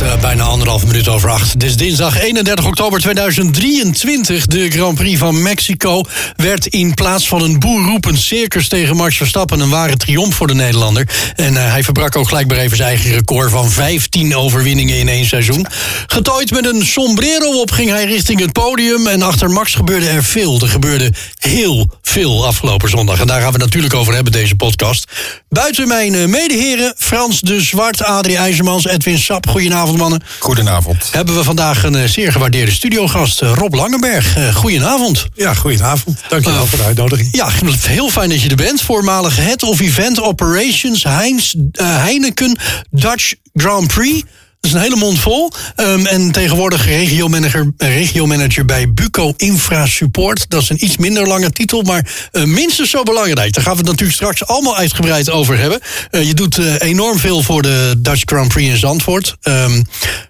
Eh, bijna anderhalf minuut over acht. Het is dinsdag 31 oktober 2023. De Grand Prix van Mexico werd in plaats van een boerroepend circus tegen Max Verstappen een ware triomf voor de Nederlander. En eh, hij verbrak ook gelijk maar even zijn eigen record van 15 overwinningen in één seizoen. Getooid met een sombrero op ging hij richting het podium. En achter Max gebeurde er veel. Er gebeurde heel veel afgelopen zondag. En daar gaan we natuurlijk over hebben, deze podcast. Buiten mijn eh, medeheren Frans de Zwart, Adrie IJzermans, Edwin Sap. Goedenavond, mannen. Goedenavond. Hebben we vandaag een eh, zeer gewaardeerde studiogast, eh, Rob Langenberg. Eh, Goedenavond. Ja, goedenavond. Dankjewel Uh, voor de uitnodiging. Ja, heel fijn dat je er bent. Voormalig Head of Event Operations Heinz, Heineken Dutch Grand Prix. Dat is een hele mond vol. Ehm, en tegenwoordig regiomanager, regiomanager bij Buco Infra Support. Dat is een iets minder lange titel, maar eh, minstens zo belangrijk. Daar gaan we het natuurlijk straks allemaal uitgebreid over hebben. Eh, je doet eh, enorm veel voor de Dutch Grand Prix in Zandvoort. Ehm,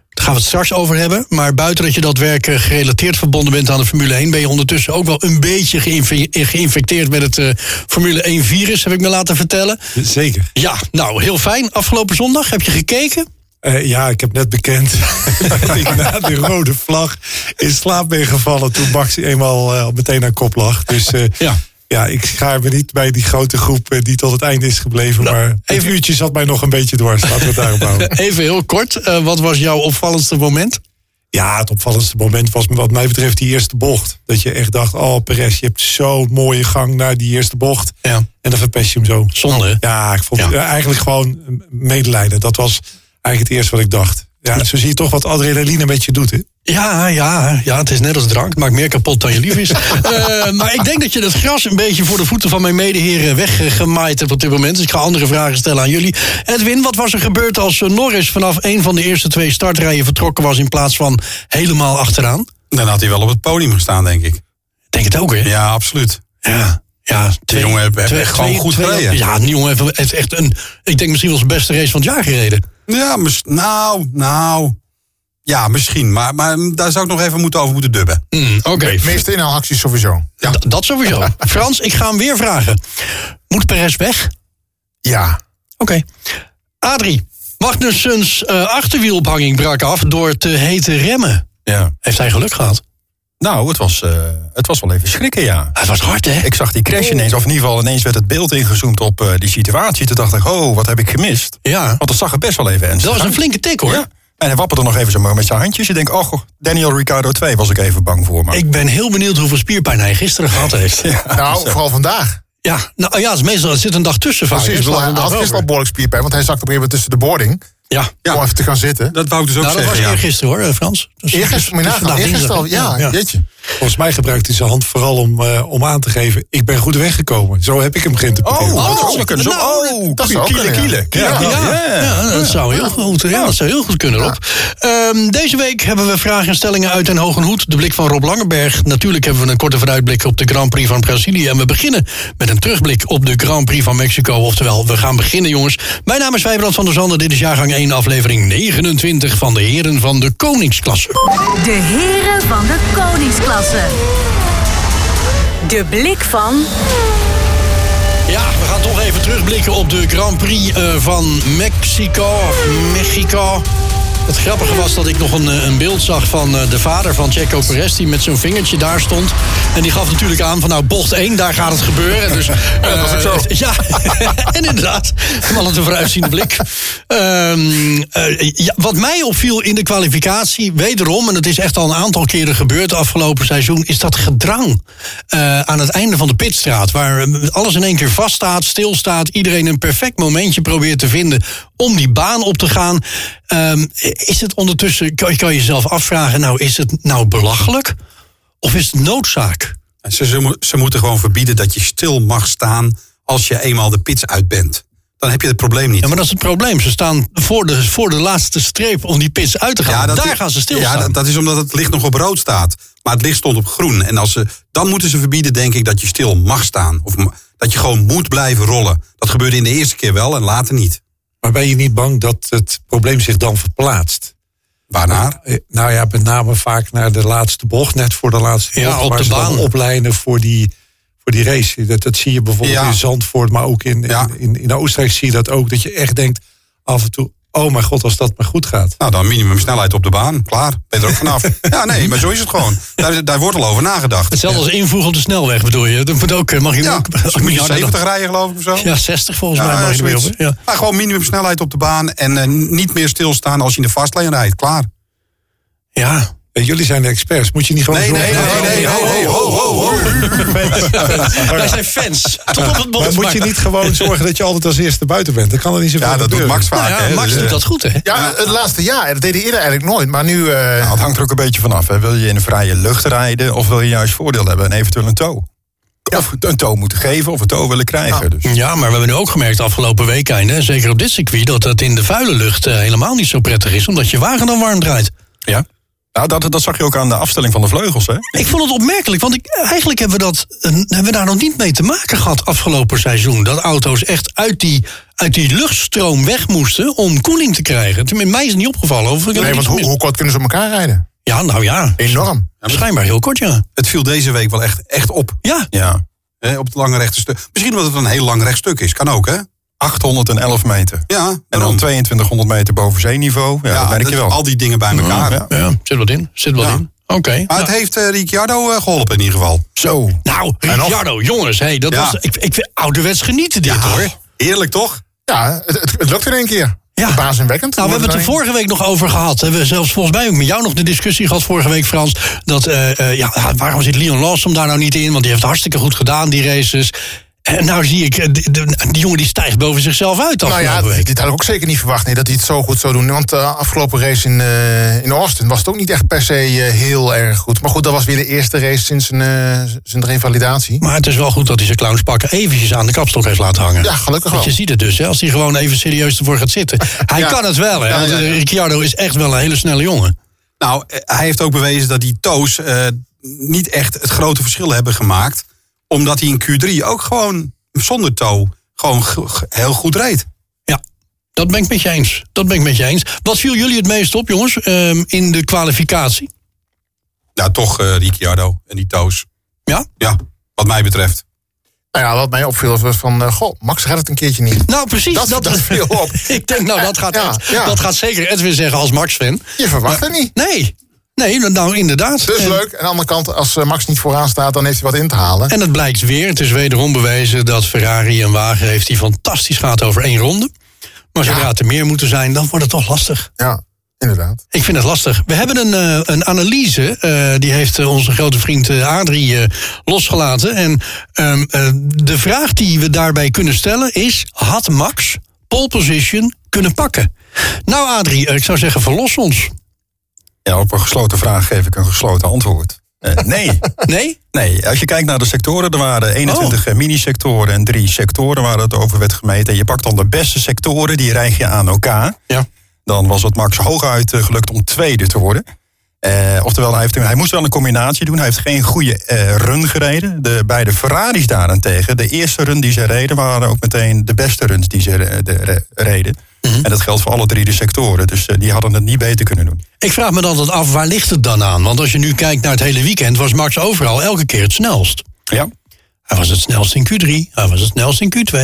daar gaan we het straks over hebben. Maar buiten dat je dat werk gerelateerd verbonden bent aan de Formule 1... ben je ondertussen ook wel een beetje geïnfe- geïnfecteerd met het Formule 1-virus, heb ik me laten vertellen. Zeker. Ja, nou, heel fijn. Afgelopen zondag, heb je gekeken? Eh, ja, ik heb net bekend dat ik na de rode vlag in slaap ben gevallen toen Max eenmaal eh, meteen aan kop lag. Dus eh, Ja. ja, ik schaar me niet bij die grote groep die tot het einde is gebleven. Nou, maar even- uurtje zat mij nog een beetje dwars. Laten we het daarop houden. Even heel kort, wat was jouw opvallendste moment? Ja, het opvallendste moment was wat mij betreft die eerste bocht. Dat je echt dacht, oh Perez, je hebt zo'n mooie gang naar die eerste bocht. Ja. En dan verpest je hem zo. Zonde? Ja, ik vond Ja. eh, eigenlijk gewoon medelijden. Dat was eigenlijk het eerste wat ik dacht. Ja, zo zie je toch wat adrenaline met je doet, hè? Ja, ja, ja, het is net als drank. Het maakt meer kapot dan je lief is. Eh, maar ik denk dat je het gras een beetje voor de voeten van mijn medeheren weggemaaid hebt op dit moment. Dus ik ga andere vragen stellen aan jullie. Edwin, wat was er gebeurd als eh, Norris vanaf een van de eerste twee startrijen vertrokken was... in plaats van helemaal achteraan? Dan had hij wel op het podium gestaan, denk ik. Denk het ook, hè? Ja, absoluut. Ja. Ja, twee, jongen heeft- echt gewoon goed gereden. Ja, die jongen heeft, heeft echt een, ik denk misschien wel zijn beste race van het jaar gereden. Ja, mis- nou, nou. Ja, misschien. Maar, maar daar zou ik nog even moeten over moeten dubben. Hmm, Oké, Meeste inhaalacties sowieso. Ja. D- dat sowieso. Frans, ik ga hem weer vragen. Moet Perez weg? Ja. Oké. Adrie, Magnussen's eh achterwielophanging brak af door te hete remmen. Ja. Heeft hij geluk gehad? Nou, het was, eh, het was wel even schrikken, ja. Het was hard, hè? Ik zag die crash ineens, of in ieder geval ineens werd het beeld ingezoomd op eh, die situatie. Toen dacht ik, oh, wat heb ik gemist? Ja, Want het zag er best wel even ernstig dat was een flinke tik, hoor. Ja. En hij wapperde nog even zo maar met zijn handjes. Je denkt, oh, Daniel Ricciardo 2 was ik even bang voor. Maar Ik ben heel benieuwd hoeveel spierpijn hij gisteren gehad heeft. Ja, Nou, vooral vandaag. nou ja, het is meestal, het zit een dag tussen. Precies. Hij had gisteren al behoorlijk spierpijn, want hij zakte op een gegeven moment tussen de boarding. Ja, Om even te gaan zitten. Dat wou ik dus ook nou, dat was zeggen. ja. eergisteren, hoor, Frans. Dus, Eergisteren, je dus vandaag Eergisteren al, ja, jeetje. Volgens mij gebruikt hij zijn hand vooral om, eh, om aan te geven... ik ben goed weggekomen. Zo heb ik hem geïnterpreteerd. Oh, dat zou Oh, ook kunnen. Zo, nou, oh, dat zou kielen, kunnen, kielen. ja. kielen, Ja, dat zou heel goed, ja, dat zou heel goed kunnen, Rob. Ehm, deze week hebben we vragen en stellingen uit Den Hoge Hoed. De blik van Rob Langenberg. Natuurlijk hebben we een korte vooruitblik op de Grand Prix van Brazilië. En we beginnen met een terugblik op de Grand Prix van Mexico. Oftewel, we gaan beginnen, jongens. Mijn naam is Wijbrand van der Zanden. Dit is jaargang 1, aflevering 29 van de Heren van de Koningsklasse. De heren van de koningsklasse. De blik van Ja, we gaan toch even terugblikken op de Grand Prix eh, van Mexico. Mexico. Het grappige was dat ik nog een, eh, een beeld zag van eh, de vader van Checo Perez... die met zo'n vingertje daar stond. En die gaf natuurlijk aan van nou, bocht 1, daar gaat het gebeuren. Dus, dat was ook zo. Ja, en inderdaad. Wel een vooruitziende blik. Ehm, eh, ja, wat mij opviel in de kwalificatie, wederom... en het is echt al een aantal keren gebeurd afgelopen seizoen... is dat gedrang eh, aan het einde van de pitstraat. Waar eh, alles in één keer vaststaat, stilstaat... iedereen een perfect momentje probeert te vinden om die baan op te gaan. Ehm, is het ondertussen, kan je, kan je jezelf afvragen... nou, is het nou belachelijk of is het noodzaak? Ze, ze, mo- ze moeten gewoon verbieden dat je stil mag staan als je eenmaal de pits uit bent. Dan heb je het probleem niet. Ja, maar dat is het probleem. Ze staan voor de, voor de laatste streep om die pits uit te gaan. dat Daar is- gaan ze stilstaan. Ja, dat, dat is omdat het licht nog op rood staat. Maar het licht stond op groen. En als ze, dan moeten ze verbieden, denk ik, dat je stil mag staan. Of dat je gewoon moet blijven rollen. Dat gebeurde in de eerste keer wel en later niet. Maar ben je niet bang dat het probleem zich dan verplaatst? Waarnaar? Eh, Nou ja, met name vaak naar de laatste bocht, net voor de laatste Ja, bocht. op de baan. oplijnen voor die, voor die race. Dat, dat zie je bijvoorbeeld Ja. in Zandvoort, maar ook in, Ja. in, in, in Oostenrijk zie je dat ook. Dat je echt denkt af en toe, oh mijn god, als dat maar goed gaat. Nou, dan minimumsnelheid op de baan. Klaar, ben je er ook vanaf. ja, nee, maar zo is het gewoon. Daar, daar wordt al over nagedacht. Hetzelfde als invoegen op de snelweg bedoel je. Dat moet ook, eh, mag je Ja, ook, dus moet je harder 70 dan- rijden, geloof ik, of zo? Ja, 60 volgens Ja, mij mag je op. Ja. Maar gewoon minimumsnelheid op de baan. En eh, niet meer stilstaan als je in de fastlane rijdt. Klaar. ja. Eh, Jullie zijn de experts. Moet je niet gewoon Nee, nee, nee, nee, ho, ho, ho, ho, ho. Wij zijn fans. Tot op het bot. Maar moet je niet gewoon zorgen dat je altijd als eerste buiten bent? Dat kan er niet zoveel Ja, dat doet. Max vaak. Nou. Max Dus, doet eh, dat goed, hè? Ja, het laatste jaar. Dat deed hij eerder eigenlijk nooit. Maar nu... eh, Nou, het hangt er ook een beetje vanaf. Hè. Wil je in de vrije lucht rijden of wil je juist voordeel hebben en eventueel een tow? Of een tow moeten geven of een tow willen krijgen. Dus. Ja, maar we hebben nu ook gemerkt afgelopen week, einde, zeker op dit circuit, dat het in de vuile lucht helemaal niet zo prettig is, omdat je wagen dan warm draait. Ja. Nou, dat, dat zag je ook aan de afstelling van de vleugels. Hè? Ik vond het opmerkelijk, want ik, eigenlijk hebben we, dat, hebben we daar nog niet mee te maken gehad afgelopen seizoen. Dat auto's echt uit die, uit die luchtstroom weg moesten om koeling te krijgen. Tenminste, mij is het niet opgevallen. Of nee, want hoe, hoe kort kunnen ze op elkaar rijden? Ja, nou ja. Enorm. Schijnbaar heel kort, ja. Het viel deze week wel echt, echt op. Ja, Ja. Hè, op het lange rechte stuk. Misschien omdat het een heel lang rechtstuk is. Kan ook, hè? 811 meter. Ja, En dan 2200 meter boven zeeniveau. Ja, dat merk je wel. Al die dingen bij elkaar. Ja. ja zit wat in. Zit wat Ja. in. Oké. Maar het heeft eh, Ricciardo eh, geholpen in ieder geval. Zo. Nou, Ricciardo, jongens, hey, dat Ja. was, ik, ik vind ouderwets genieten dit, hoor. Heerlijk toch? Ja, het, het, het lukt in één keer. Ja. Verbazingwekkend. Nou, we hebben het er vorige week nog over gehad. We hebben zelfs volgens mij ook met jou nog de discussie gehad vorige week, Frans. Dat, eh, eh, ja, waarom zit Leon Lawson daar nou niet in? Want die heeft hartstikke goed gedaan, die races. En nou zie ik, eh, de- de- die jongen die stijgt boven zichzelf uit Nou afgelopen ja, dit, week. dit had ik ook zeker niet verwacht. Nee, dat hij het zo goed zou doen. Want de afgelopen race in, eh, in Austin was het ook niet echt per se eh, heel erg goed. Maar goed, dat was weer de eerste race sinds zijn, eh, zijn revalidatie. Maar het is wel goed dat hij zijn clownspakken eventjes aan de kapstok heeft laten hangen. Ja, gelukkig Want wel. je ziet het dus, hè, als hij gewoon even serieus ervoor gaat zitten. Hij Ja. kan het wel, hè. Ja, want ja, ja. Ricciardo is echt wel een hele snelle jongen. Nou, eh, hij heeft ook bewezen dat die toos eh, niet echt het grote verschil hebben gemaakt. Omdat hij in Q3 ook gewoon zonder toe gewoon heel goed reed. Ja, dat ben ik met je eens. Dat ben ik met je eens. Wat viel jullie het meest op, jongens, ehm, in de kwalificatie? Nou, toch eh, Ricciardo en die toos. Ja? Ja, wat mij betreft. Nou ja, wat mij opviel was van... eh, goh, Max gaat het een keertje niet. Nou, precies. Dat- dat viel op. ik denk, nou, dat gaat, Ja, ja. dat gaat zeker Edwin zeggen als Max-fan. Je verwacht het niet. Nee, nee, nou inderdaad. Dus En- leuk. En aan de andere kant, als eh, Max niet vooraan staat... dan heeft hij wat in te halen. En het blijkt weer, het is wederom bewezen dat Ferrari een wagen heeft die fantastisch gaat over één ronde. Maar zodra het er meer moeten zijn, dan wordt het toch lastig. Ja, inderdaad. Ik vind het lastig. We hebben een, eh, een analyse, eh, die heeft onze grote vriend Adrie losgelaten. En ehm, eh, de vraag die we daarbij kunnen stellen is, had Max pole position kunnen pakken? Nou Adrie, ik zou zeggen verlos ons. Ja, op een gesloten vraag geef ik een gesloten antwoord. Eh, nee. Nee? Nee, als je kijkt naar de sectoren, er waren 21 eh, mini-sectoren en drie sectoren waar het over werd gemeten. En je pakt dan de beste sectoren, die rijg je aan elkaar. Ja. Dan was het Max hooguit eh, gelukt om tweede te worden. Eh, oftewel, hij, heeft, hij moest wel een combinatie doen. Hij heeft geen goede eh, run gereden. De beide Ferraris daarentegen, de eerste run die ze reden... waren ook meteen de beste runs die ze de, re- reden. Mhm. En dat geldt voor alle drie de sectoren. Dus eh, die hadden het niet beter kunnen doen. Ik vraag me dan altijd af, waar ligt het dan aan? Want als je nu kijkt naar het hele weekend, was Max overal elke keer het snelst. Ja, Hij was het snelst in Q3, hij was het snelst in Q2.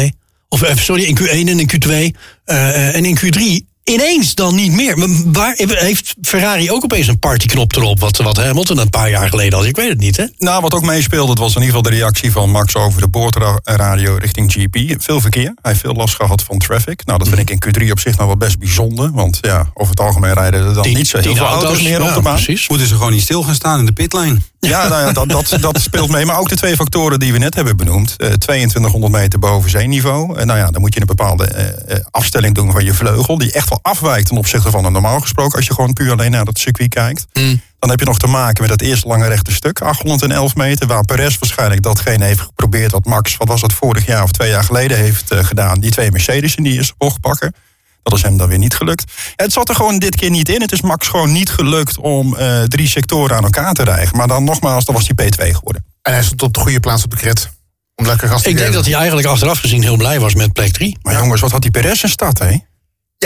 Of sorry, in Q1 en in Q2. eh, eh, en in Q3 ineens dan niet meer. Maar Waar, heeft Ferrari ook opeens een partyknop erop? Wat, wat Hamilton een paar jaar geleden had. Ik weet het niet, hè? Nou, wat ook meespeelde, dat was in ieder geval de reactie van Max over de boordradio richting GP. Veel verkeer. Hij heeft veel last gehad van traffic. Nou, dat vind ik in Q3 op zich nog wel best bijzonder. Want ja, over het algemeen rijden er dan niet zo heel veel auto's, meer ja, op de baan. Precies. Moeten ze gewoon niet stil gaan staan in de pitlane? Ja, nou ja dat, dat, dat speelt mee. Maar ook de twee factoren die we net hebben benoemd. Eh, 2200 meter boven zeeniveau. En nou ja, dan moet je een bepaalde eh, eh, afstelling doen van je vleugel. Die echt afwijkt ten opzichte van een normaal gesproken. Als je gewoon puur alleen naar dat circuit kijkt. Dan heb je nog te maken met het eerste lange rechte stuk. 811 meter. Waar Perez waarschijnlijk datgene heeft geprobeerd. Wat Max, wat was dat vorig jaar of twee jaar geleden heeft eh, gedaan. Die twee Mercedes in die eerste bocht pakken. Dat is hem dan weer niet gelukt. Het zat er gewoon dit keer niet in. Het is Max gewoon niet gelukt om eh, drie sectoren aan elkaar te rijgen. Maar dan nogmaals, dan was hij P2 geworden. En hij stond op de goede plaats op de grid. Om lekker gas te Ik denk dat hij eigenlijk achteraf gezien heel blij was met plek 3. Maar jongens, wat had die Perez in stad, hè?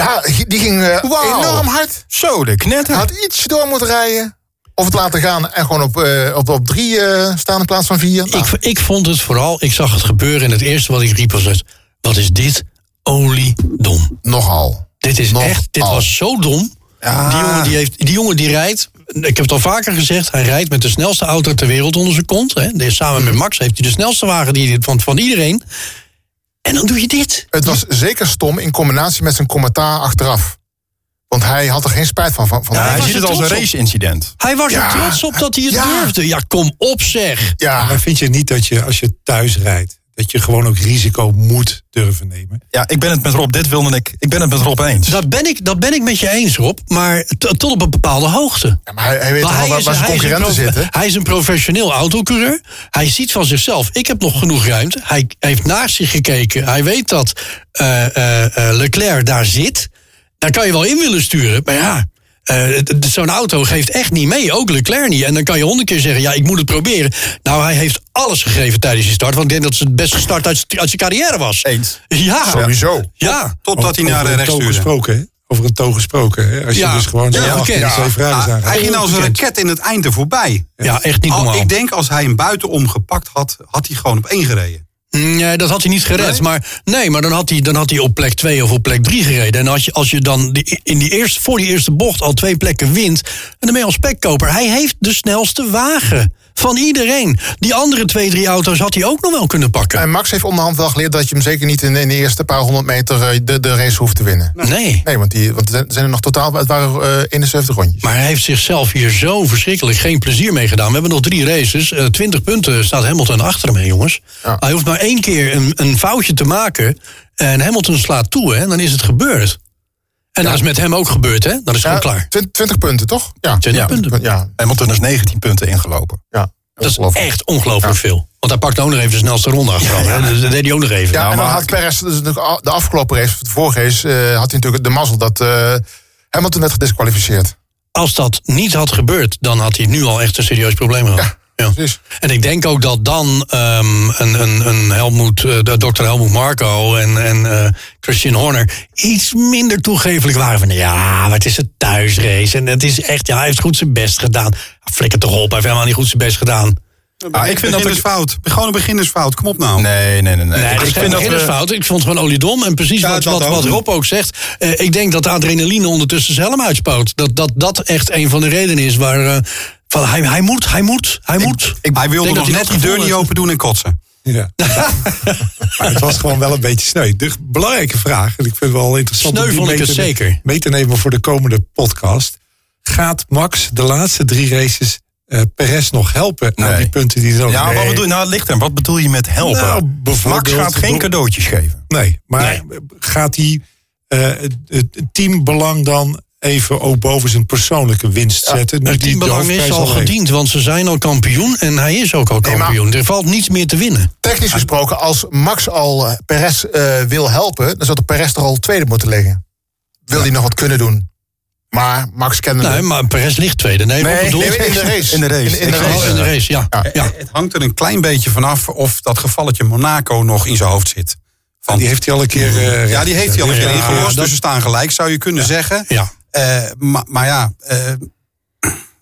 Ja, die ging eh, enorm hard. Zo, de knetter. had iets door moeten rijden. Of het laten gaan en gewoon op, eh, op, op drie eh, staan in plaats van vier. Nou, Ik, ik vond het vooral, ik zag het gebeuren en het eerste wat ik riep was... het, Wat is dit? Oliedom. nogal. Dit is Nog echt, dit al. was zo dom. Ja. Die, jongen die, heeft, die jongen die rijdt, ik heb het al vaker gezegd... hij rijdt met de snelste auto ter wereld onder zijn kont. Hè. Dus Samen met Max heeft hij de snelste wagen die, van, van iedereen. En dan doe je dit. Het was zeker stom in combinatie met zijn commentaar achteraf. Want hij had er geen spijt van. van, van Ja, hij ziet het als een race-incident. Hij was Ja, er trots op dat hij het ja. durfde. Ja, kom op zeg. ja, Maar vind je niet dat je als je thuis rijdt, dat je gewoon ook risico moet durven nemen? Ja, ik ben het met Rob. Dit wilde ik. Ik ben het met Rob eens. Dat ben ik, dat ben ik met je eens, Rob. Maar tot op een bepaalde hoogte. Ja, maar hij, hij weet Maar toch wel waar, waar zijn hij is een concurrenten zitten. Hij is een professioneel autocoureur. Hij ziet van zichzelf, ik heb nog genoeg ruimte. Hij heeft naast zich gekeken. Hij weet dat eh, eh, eh, Leclerc daar zit. Daar kan je wel in willen sturen. Maar ja, eh, zo'n auto geeft echt niet mee. Ook Leclerc niet. En dan kan je honderd keer zeggen, ja, ik moet het proberen. Nou, hij heeft alles gegeven tijdens die start. Want ik denk dat het het beste start uit, uit zijn carrière was. Eens. Ja, Sowieso. Ja. Totdat hij Over naar de rechts stuurde. gesproken, hè? Over een toon gesproken. Hè? Als je Ja, dus gewoon ja, ja, twee vragen zijn. hij ging als een raket in het einde voorbij. ja, echt niet Al, normaal. ik denk als hij hem buitenom gepakt had, had hij gewoon op één gereden. Nee, dat had hij niet gered. Nee? Maar, nee, maar dan had, hij, dan had hij op plek 2 of op plek 3 gereden. En als je, als je dan die, in die eerste, voor die eerste bocht al twee plekken wint... en dan ben je al spekkoper. Hij heeft de snelste wagen van iedereen. Die andere twee, drie auto's had hij ook nog wel kunnen pakken. En Max heeft onderhand wel geleerd dat je hem zeker niet in, in de eerste paar honderd meter eh, de, de race hoeft te winnen. Nee. Nee, want, die, want er zijn er nog totaal, het waren eh 71 rondjes. Maar hij heeft zichzelf hier zo verschrikkelijk geen plezier mee gedaan. We hebben nog drie races. Eh, 20 punten staat Hamilton achter hem, jongens. Ja. Hij hoeft maar één keer een, een foutje te maken. En Hamilton slaat toe, hè, en dan is het gebeurd. En dat is met hem ook gebeurd, hè? Dat is gewoon Ja, klaar. 20, 20 punten, toch? Ja, 20 ja, punten. Ja, Hamilton is 19 punten ingelopen. ja. Dat is echt ongelooflijk veel. Want hij pakt ook nog even de snelste ronde achteraf. hè. Dus dat deed hij ook nog even. Ja, Nou, en dan maar- had Perez dus de afgelopen race, de vorige race, eh, had hij natuurlijk de mazzel dat eh, Hamilton werd gedisqualificeerd. als dat niet had gebeurd, dan had hij nu al echt een serieus probleem gehad. Ja. Precies. En ik denk ook dat dan ehm, een, een, een Helmoet, eh, de Dr. Helmoet Marco en, en eh, Christian Horner iets minder toegevelijk waren. Van ja, maar het is een thuisrace. En het is echt, ja, hij heeft goed zijn best gedaan. Flikker toch op, hij heeft helemaal niet goed zijn best gedaan. Ah, ik vind dat ik- beginnersfout. Gewoon een beginnersfout. Kom op nou. Nee, nee, nee. nee. Nee, dat is ik geen vind dat we, beginnersfout. Ik vond het gewoon oliedom. En precies Ja, wat, wat, ook. wat Rob ook zegt. eh, ik denk dat de adrenaline ondertussen zijn helm uitspoot. Dat, dat dat echt een van de redenen is waar... eh, van, hij, hij moet, hij moet, hij moet. hij wilde nog net die deur niet open doen en kotsen. Ja. maar het was gewoon wel een beetje sneu. De belangrijke vraag, en ik vind het wel interessant... Sneu om die ik mee het te- zeker. mee te nemen voor de komende podcast. Gaat Max de laatste drie races eh Perez nog helpen aan Nee. die punten die nodig ja, wat bedoel, nou, ligt er. Wat bedoel je met helpen? Nou, Max gaat geen cadeautjes geven. Nee, maar gaat hij eh, het teambelang dan even ook boven zijn persoonlijke winst zetten? Nu Het die de teambelang is al gediend, want ze zijn al kampioen en hij is ook al Nee, kampioen. Er valt niets meer te winnen. Technisch gesproken, als Max al eh, Perez eh, wil helpen, dan zou de Perez toch al tweede moeten liggen. Wil hij nog wat kunnen doen? Maar Max kende Nee, maar Perez ligt tweede. Nee, bedoel nee, in de race. In de race. In, in de race. in de race, ja. Ja. ja. Het hangt er een klein beetje vanaf of dat gevalletje Monaco nog in zijn hoofd zit. Van, Die heeft hij al een keer... eh, ja, die heeft hij al een keer Ja, ingelost. Dus ze staan gelijk, zou je kunnen zeggen. Ja. Eh, maar, maar ja, eh,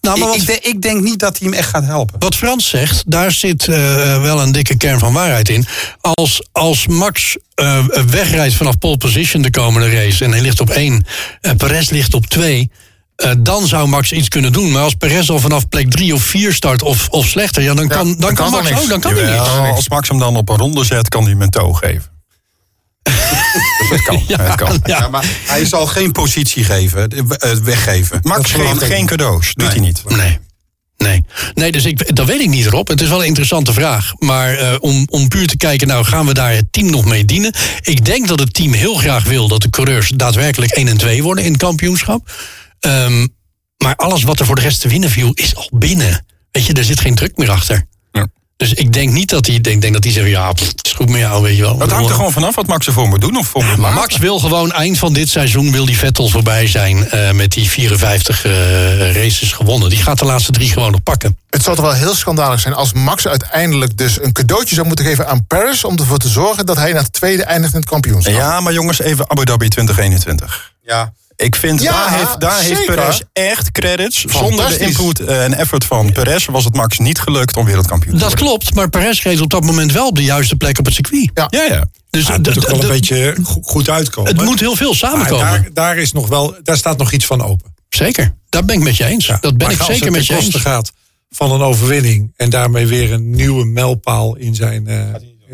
Nou, maar ik, wat, ik, denk, ik denk niet dat hij hem echt gaat helpen. wat Frans zegt, daar zit eh, wel een dikke kern van waarheid in. Als, als Max eh, wegrijdt vanaf pole position de komende race... en hij ligt op één, en Perez ligt op twee... eh, dan zou Max iets kunnen doen. Maar als Perez al vanaf plek drie of vier start of, of slechter... Ja, dan kan, dan dan kan, kan Max ook, dan kan hij niks. als Max hem dan op een ronde zet, kan hij hem een toe geven. Dat kan. het kan. Ja. Ja, maar hij zal geen positie geven, eh, weggeven. Max geeft geen cadeaus. Doet Nee. hij niet. Nee. Nee, nee dus ik, dat weet ik niet erop. Het is wel een interessante vraag. Maar eh, om, om puur te kijken, nou gaan we daar het team nog mee dienen? Ik denk dat het team heel graag wil dat de coureurs daadwerkelijk 1 en 2 worden in het kampioenschap. Ehm, maar alles wat er voor de rest te winnen viel, is al binnen. Weet je, er zit geen druk meer achter. Dus ik denk niet dat hij ik denk dat hij zegt, ja, pff, het is goed met jou, weet je wel. Dat hangt er gewoon vanaf wat Max ervoor moet doen of voor Maar. Max wil gewoon eind van dit seizoen wil die Vettel voorbij zijn eh, met die 54 eh, races gewonnen. Die gaat de laatste drie gewoon nog pakken. Het zou toch wel heel schandalig zijn als Max uiteindelijk dus een cadeautje zou moeten geven aan Paris... om ervoor te zorgen dat hij naar het tweede eindigt in het kampioenschap. Ja, maar jongens, even Abu Dhabi 2021. Ja. Ik vind, Ja, daar, heeft, daar heeft zeker. Perez echt credits. Zonder de input en effort van Perez was het Max niet gelukt om wereldkampioen te Dat worden. klopt, maar Perez reed op dat moment wel op de juiste plek op het circuit. Ja. Ja, ja. Dus Ja, het moet ook wel een beetje go- goed uitkomen. het moet heel veel Maar samenkomen. daar, daar, is nog wel, daar staat nog iets van open. Zeker, daar ben ik met je eens. dat ben ik als zeker het met je eens. gaat van een overwinning... en daarmee weer een nieuwe mijlpaal in zijn... eh,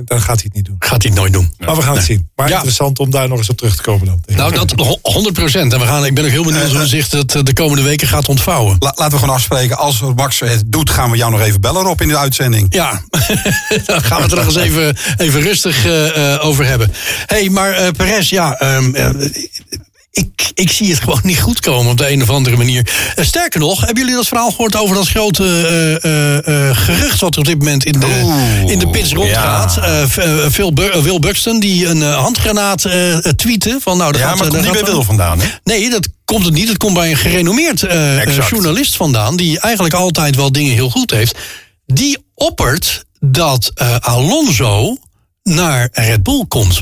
dan gaat hij het niet doen. Gaat hij het nooit doen. Maar we gaan het zien. Maar Ja. interessant om daar nog eens op terug te komen dan. Nou, dat ho- 100 procent. En we gaan, ik ben ook heel benieuwd hoe zich dat eh, de komende weken gaat ontvouwen. La- laten we gewoon afspreken, als Max het doet, gaan we jou nog even bellen op in de uitzending. Ja, daar gaan we het er nog eens even, even rustig eh, eh, over hebben. hey, maar eh Perez, ja, ehm, eh, ik, ik zie het gewoon niet goed komen op de een of andere manier. Eh, sterker nog, hebben jullie dat verhaal gehoord over dat grote eh, eh, gerucht wat er op dit moment in de, Oeh, in de pits rondgaat? ja. Phil, Will Buxton die een handgranaat tweette van nou, Ja, gaat, maar komt niet bij Wil vandaan, hè? Nee, dat komt het niet. Het komt bij een gerenommeerd journalist vandaan... die eigenlijk altijd wel dingen heel goed heeft. Die oppert dat Alonso naar Red Bull komt.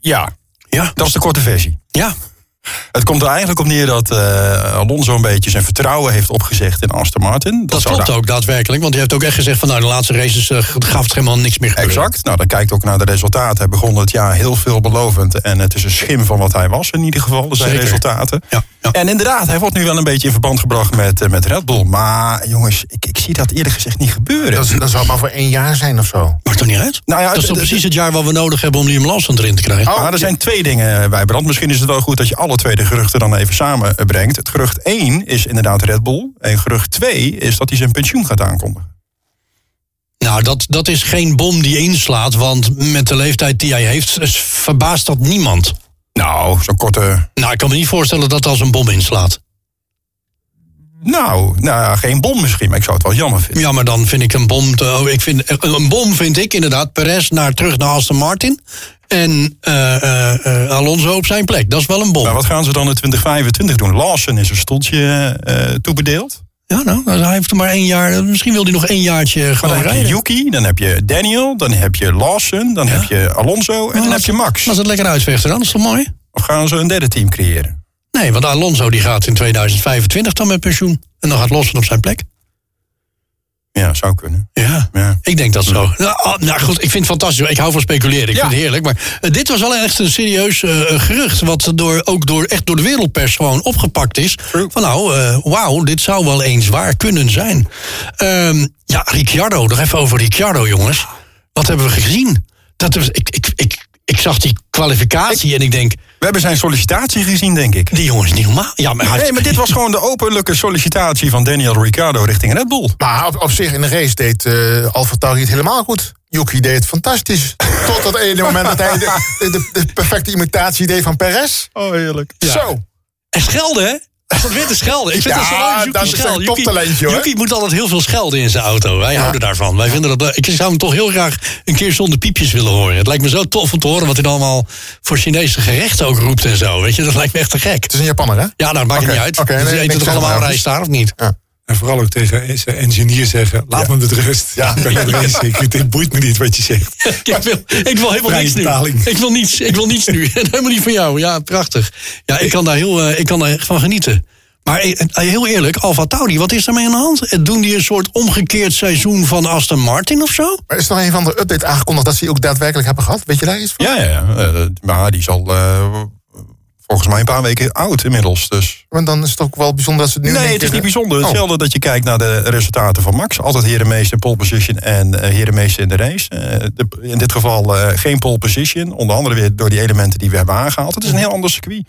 Ja, Ja, dat is de korte versie. Ja. Het komt er eigenlijk op neer dat eh, Alonso een beetje zijn vertrouwen heeft opgezegd in Aston Martin. Dat klopt daar- ook daadwerkelijk. Want hij heeft ook echt gezegd van... nou, de laatste races eh, gaf het helemaal niks meer gebeuren. Exact. Nou, dan kijkt ook naar de resultaten. Hij begon het jaar heel veelbelovend. En het is een schim van wat hij was in ieder geval, zijn Zeker. resultaten. Ja, ja. En inderdaad, hij wordt nu wel een beetje in verband gebracht met, eh, met Red Bull. Maar jongens, ik, ik zie dat eerlijk gezegd niet gebeuren. Dat, zou maar voor één jaar zijn of zo. Maakt toch niet uit? Nou ja, dat is toch precies het jaar wat we nodig hebben... om Liam Lawson erin te krijgen. Oh, maar er zijn twee dingen bij brand. Misschien is het wel goed dat je alle twee de geruchten dan even samenbrengt. Het gerucht 1 is inderdaad Red Bull. En gerucht 2 is dat hij zijn pensioen gaat aankondigen. Nou, dat, dat is geen bom die inslaat. Want met de leeftijd die hij heeft... verbaast dat niemand. Nou, zo'n korte... Nou, ik kan me niet voorstellen dat dat als een bom inslaat. Nou, nou ja, geen bom misschien, maar ik zou het wel jammer vinden. Ja, maar dan vind ik een bom. Te, oh, ik vind, een bom vind ik inderdaad Perez naar, terug naar Aston Martin. En eh, eh, eh, Alonso op zijn plek. Dat is wel een bom. Maar wat gaan ze dan in 2025 doen? Lawson is een stoeltje toebedeeld. Ja, nou, hij heeft er maar één jaar. Misschien wil hij nog één jaartje Maar gewoon dan heb je rijden. Yuki, dan heb je Daniel, dan heb je Lawson, dan heb je Alonso en dan heb je Max. Als het lekker uitvechten dan, is dat mooi? Of gaan ze een derde team creëren? Nee, want Alonso die gaat in 2025 dan met pensioen. En dan gaat Lawson op zijn plek. Ja, zou kunnen. Ja, Ja. ik denk dat zo. Nou, oh, nou goed, ik vind het fantastisch. Ik hou van speculeren. Ik Ja. vind het heerlijk. Maar eh, dit was wel echt een serieus eh, gerucht. Wat door, ook door, echt door de wereldpers gewoon opgepakt is. Van nou, eh, wauw, dit zou wel eens waar kunnen zijn. Ehm, ja, Ricciardo. Nog even over Ricciardo, jongens. Wat hebben we gezien? Dat was, ik, ik, ik, ik zag die kwalificatie en ik denk... We hebben zijn sollicitatie gezien, denk ik. Die jongen is niet normaal. Ja, maar Nee, maar dit was gewoon de openlijke sollicitatie van Daniel Ricciardo richting Red Bull. Maar op, op zich in de race deed eh Alfa Tauri het helemaal goed. Yuki deed het fantastisch. Tot dat ene moment dat hij de, de, de perfecte imitatie deed van Perez. Oh, heerlijk. Zo. En schelden, hè? Dat weer te schelden. Ik vind Ja, dat zo leuk. Dat is een toptalentje, hoor. Yuki moet altijd heel veel schelden in zijn auto. Wij houden daarvan. Wij vinden dat, ik zou hem toch heel graag een keer zonder piepjes willen horen. Het lijkt me zo tof om te horen wat hij dan allemaal voor Chinese gerechten ook roept en zo. Weet je, dat lijkt me echt te gek. Het is een Japanner, hè? Ja, nou, dat maakt Oké, niet uit. oké, Dus nee, niks toch allemaal rijst daar of niet? En vooral ook tegen zijn engineer zeggen, laat me met rust. Ja. Ik ben Het boeit me niet wat je zegt. ik, wil, ik wil helemaal Vrije niets nu. Ik wil niets, ik wil niets nu. Helemaal niet van jou. Ja, prachtig. Ja, ik kan daar heel, eh, ik kan daar van genieten. Maar eh, eh, heel eerlijk, Alfa Tauri, wat is daarmee aan de hand? Eh, Doen die een soort omgekeerd seizoen van Aston Martin of zo? Maar is er nog een van de update aangekondigd dat ze die ook daadwerkelijk hebben gehad? Weet je daar iets van? Ja, ja, ja. Eh, maar die is al eh, volgens mij een paar weken oud inmiddels. Dus. Want dan is het ook wel bijzonder dat ze het nu... Nee, het is keer- niet bijzonder. Oh. Hetzelfde dat je kijkt naar de resultaten van Max. Altijd herenmeester in pole position en eh herenmeester in de race. Eh, de- in dit geval eh, geen pole position. Onder andere weer door die elementen die we hebben aangehaald. Het is een heel ander circuit.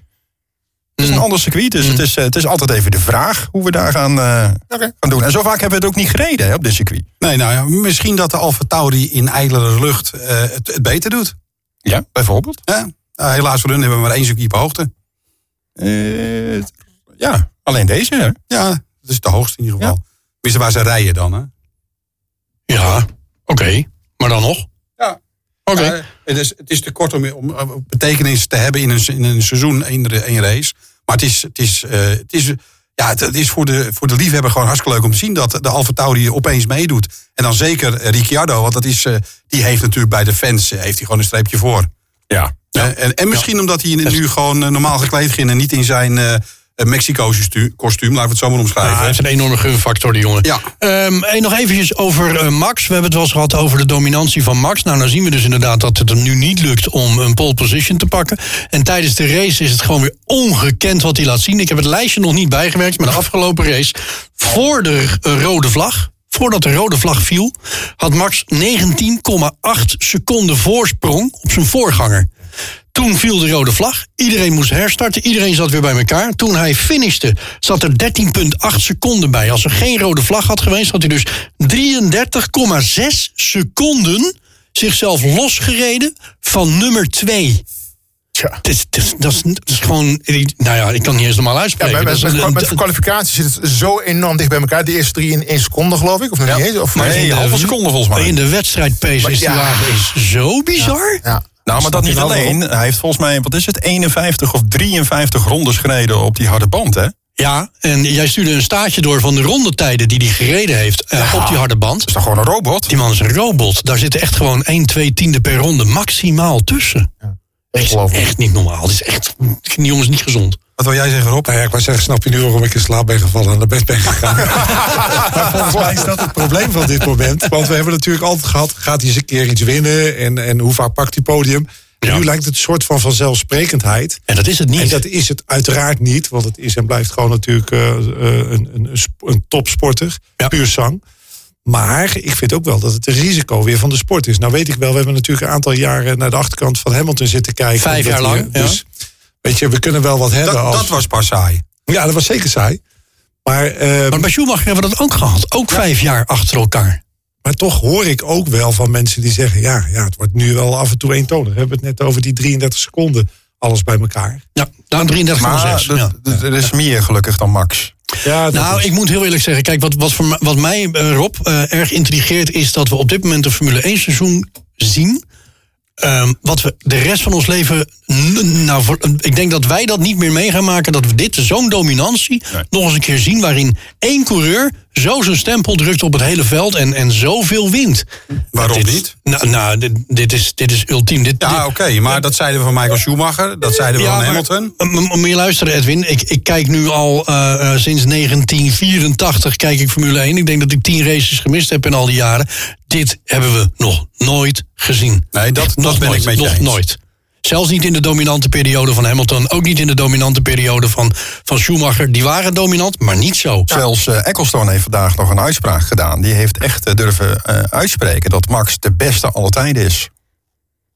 Het is een ander circuit, dus het, is, eh, het is altijd even de vraag hoe we daar gaan, eh, gaan doen. En zo vaak hebben we het ook niet gereden hè, op dit circuit. Nee, nou ja, misschien dat de Alfa Tauri in ijlere lucht eh, het, het beter doet. Ja, bijvoorbeeld. Ja? Nou, helaas voor hun hebben we maar één circuit op hoogte. Eh, ja, alleen deze. Hè? Ja, dat is de hoogste in ieder geval. Tenminste, waar ze rijden dan, hè? Ja, oké. Maar dan nog? Ja. Oké. Ja, het, is, het is te kort om, om, om betekenis te hebben in een, in een seizoen, één, race. Maar het is, het is, eh, het is, ja, het, het is voor, de, voor de liefhebber gewoon hartstikke leuk om te zien dat de Alfa Tauri opeens meedoet. En dan zeker eh, Ricciardo, want dat is, eh, die heeft natuurlijk bij de fans eh, heeft hij gewoon een streepje voor. Ja. Eh, en, en misschien omdat hij nu gewoon eh, normaal gekleed ging en niet in zijn eh Mexico-kostuum, laten we het zo maar omschrijven. Ja, hij heeft een enorme gunfactor, die jongen. Ja. Ehm, en nog eventjes over Max. We hebben het wel eens gehad over de dominantie van Max. Nou, dan zien we dus inderdaad dat het hem nu niet lukt om een pole position te pakken. En tijdens de race is het gewoon weer ongekend wat hij laat zien. Ik heb het lijstje nog niet bijgewerkt, maar de afgelopen race... voor de rode vlag, voordat de rode vlag viel... had Max 19,8 seconden voorsprong op zijn voorganger. Toen viel de rode vlag. Iedereen moest herstarten. Iedereen zat weer bij elkaar. Toen hij finishte, zat er 13,8 seconden bij. Als er geen rode vlag had geweest, had hij dus 33,6 seconden zichzelf losgereden van nummer 2. Tja. Dat is, dat, is, dat, is, dat is gewoon. Nou ja, ik kan niet eens normaal Ja, uitspreken. is met, met, een- met kwalificatie zit het zo enorm dicht bij elkaar. De eerste drie in één seconde, geloof ik. Of nog niet eens? Of Nee, in de- halve seconde volgens mij. In de wedstrijdpace is die ja. wagen is zo bizar. Ja. Nou, maar dat niet alleen. Hij heeft volgens mij, wat is het, 51 of 53 rondes gereden op die harde band, hè? Ja, en jij stuurde een staartje door van de rondetijden die hij gereden heeft eh, op die harde band. is toch gewoon een robot? Die man is een robot. Daar zitten echt gewoon 1, 2 tiende per ronde maximaal tussen. Dat is echt niet normaal. Het is echt, die jongen is niet gezond. Wat wil jij zeggen, Rob? Nou ja, ik wou zeggen, snap je nu waarom ik in slaap ben gevallen en naar bed ben gegaan? maar volgens mij is dat het probleem van dit moment. Want we hebben natuurlijk altijd gehad, gaat hij eens een keer iets winnen? En, en hoe vaak pakt hij podium? Ja. nu lijkt het een soort van vanzelfsprekendheid. En dat is het niet. En dat is het uiteraard niet, want het is en blijft gewoon natuurlijk eh, eh, een, een, een sp- een topsporter, Ja. puur zang. Maar ik vind ook wel dat het een risico weer van de sport is. Nou weet ik wel, we hebben natuurlijk een aantal jaren naar de achterkant van Hamilton zitten kijken. Vijf jaar hij, lang, ja. Weet je, we kunnen wel wat hebben. Dat, als, dat was pas saai. Ja, dat was zeker saai. Maar, eh, Maar bij Schumacher hebben we dat ook gehad. Ook vijf jaar achter elkaar. maar toch hoor ik ook wel van mensen die zeggen... Ja, ja, het wordt nu wel af en toe eentonig. We hebben het net over die 33 seconden, alles bij elkaar. Ja, nou 33,6. Maar ja. dat- dat- er is meer gelukkig dan Max. Ja, dat Nou, is- ik moet heel eerlijk zeggen, kijk, wat, wat, voor, mij- wat mij, eh, Rob, eh, erg intrigeert, is dat we op dit moment een Formule 1 seizoen zien. Ehm, wat we de rest van ons leven. Nou, ik denk dat wij dat niet meer mee gaan maken. Dat we dit, zo'n dominantie, Nee. nog eens een keer zien. Waarin één coureur zo zijn stempel drukt op het hele veld en, en zoveel wint. Waarom Dit- niet? Nou, nou dit, dit, is, dit is ultiem. Dit, Ja, oké, maar dat zeiden we van Michael Schumacher, dat zeiden we van Hamilton. Moet je luisteren, Edwin. Ik, ik kijk nu al eh, eh, sinds 1984 kijk ik Formule 1. Ik denk dat ik tien races gemist heb in al die jaren. Dit hebben we nog nooit gezien. Nee, dat- dat ben ik met je nog eens. nooit. Zelfs niet in de dominante periode van Hamilton. Ook niet in de dominante periode van, van Schumacher. Die waren dominant, maar niet zo. Zelfs eh, Ecclestone heeft vandaag nog een uitspraak gedaan. Die heeft echt eh, durven eh, uitspreken dat Max de beste alle tijden is.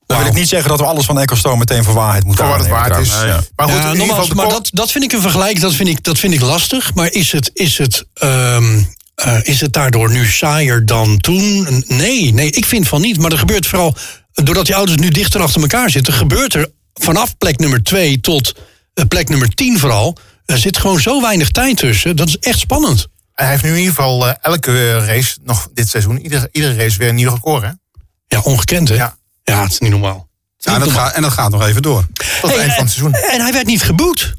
Dan wil ik niet zeggen dat we alles van Ecclestone meteen voor waarheid moeten Voor wat het aannemen waard is. Ja. Maar goed, Ja, nogmaals, maar dat, dat vind ik een vergelijk, dat vind ik, dat vind ik lastig. Maar is het, is, het, ehm, eh, is het daardoor nu saaier dan toen? Nee, nee, ik vind van niet. Maar er gebeurt vooral, doordat die auto's nu dichter achter elkaar zitten... gebeurt er vanaf plek nummer 2 tot eh, plek nummer 10 vooral... er zit gewoon zo weinig tijd tussen. Dat is echt spannend. Hij heeft nu in ieder geval eh, elke race, nog dit seizoen, iedere, iedere race weer een nieuw record. Hè? Ja, ongekend hè? Ja. Ja, het is niet normaal. Ja, niet dat gaat, en dat gaat nog even door. Tot het Hey, eind van het seizoen. En hij werd niet geboet.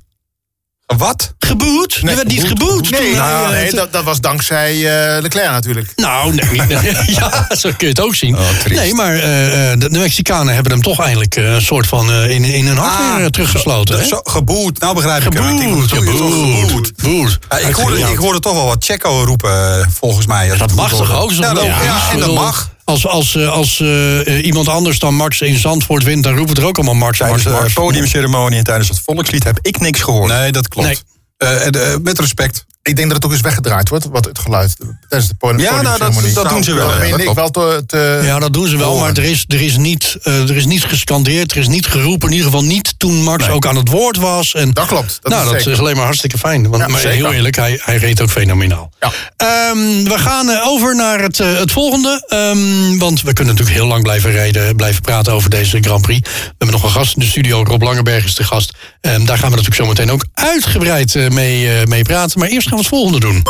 Wat? Geboet? er werd niet geboet. Nee, nou, eh, nee dat, dat was dankzij eh, Leclerc natuurlijk. Nou, nee, nee. ja, zo kun je het ook zien. Oh, nee, maar eh, de, de Mexicanen hebben hem toch eindelijk een soort van in, in hun hart Ah, weer teruggesloten. hè? Zo, geboet, nou begrijp ik hem. Ik Geboet, geboet, Geboet. geboet. Ik, hoorde, ik hoorde toch wel wat Checo roepen, volgens mij. Dat mag toch ook? Ja, dat, ja, en dat mag. Als, als, eh, als eh, eh, iemand anders dan Max in Zandvoort wint, dan roepen we er ook allemaal Max, Max, Tijdens de podiumceremonie en tijdens het volkslied heb ik niks gehoord. Nee, dat klopt. Nee. Met respect. Ik denk dat het ook eens weggedraaid wordt, wat het geluid tijdens de podium. Ja, nou, dat- dat doen ze wel, Dat ja, dat wel te, te- Ja, dat doen ze wel, horen. maar er is, er, is niet, eh, er is niet gescandeerd, er is niet geroepen. In ieder geval niet toen Max ook aan het woord was. En, Dat klopt, dat nou, is dat zeker. is alleen maar hartstikke fijn. Want, Ja, maar zeker. heel eerlijk, hij, hij reed ook fenomenaal. Ja. Ehm, we gaan eh, over naar het, eh, het volgende. Ehm, want we kunnen natuurlijk heel lang blijven rijden, blijven praten over deze Grand Prix. We hebben nog een gast in de studio, Rob Langerberg is de gast. Ehm, daar gaan we natuurlijk zo meteen ook uitgebreid eh, mee, eh, mee praten. Maar eerst gaan we het volgende doen.